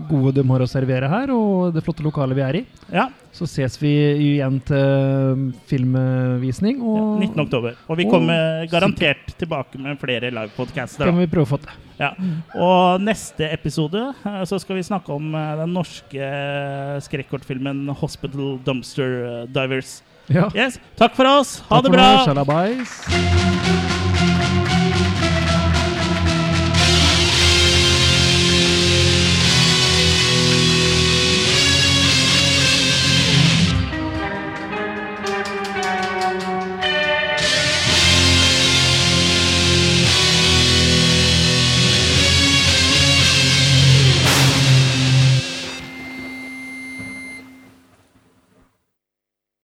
[SPEAKER 3] gode de har å servere her, og det flotte lokalet vi er i.
[SPEAKER 2] Ja.
[SPEAKER 3] Så ses vi igjen til filmvisning. Og
[SPEAKER 2] 19. oktober. Og vi
[SPEAKER 3] og
[SPEAKER 2] kommer garantert tilbake med flere livepodcaster.
[SPEAKER 3] Kan vi prøve å få til.
[SPEAKER 2] Ja. Og neste episode eh, så skal vi snakke om eh, den norske skrekkortfilmen 'Hospital Dumpster Divers'.
[SPEAKER 3] Ja.
[SPEAKER 2] Yes. Takk for oss. Ha
[SPEAKER 3] Takk
[SPEAKER 2] det bra.
[SPEAKER 3] for Shalabais.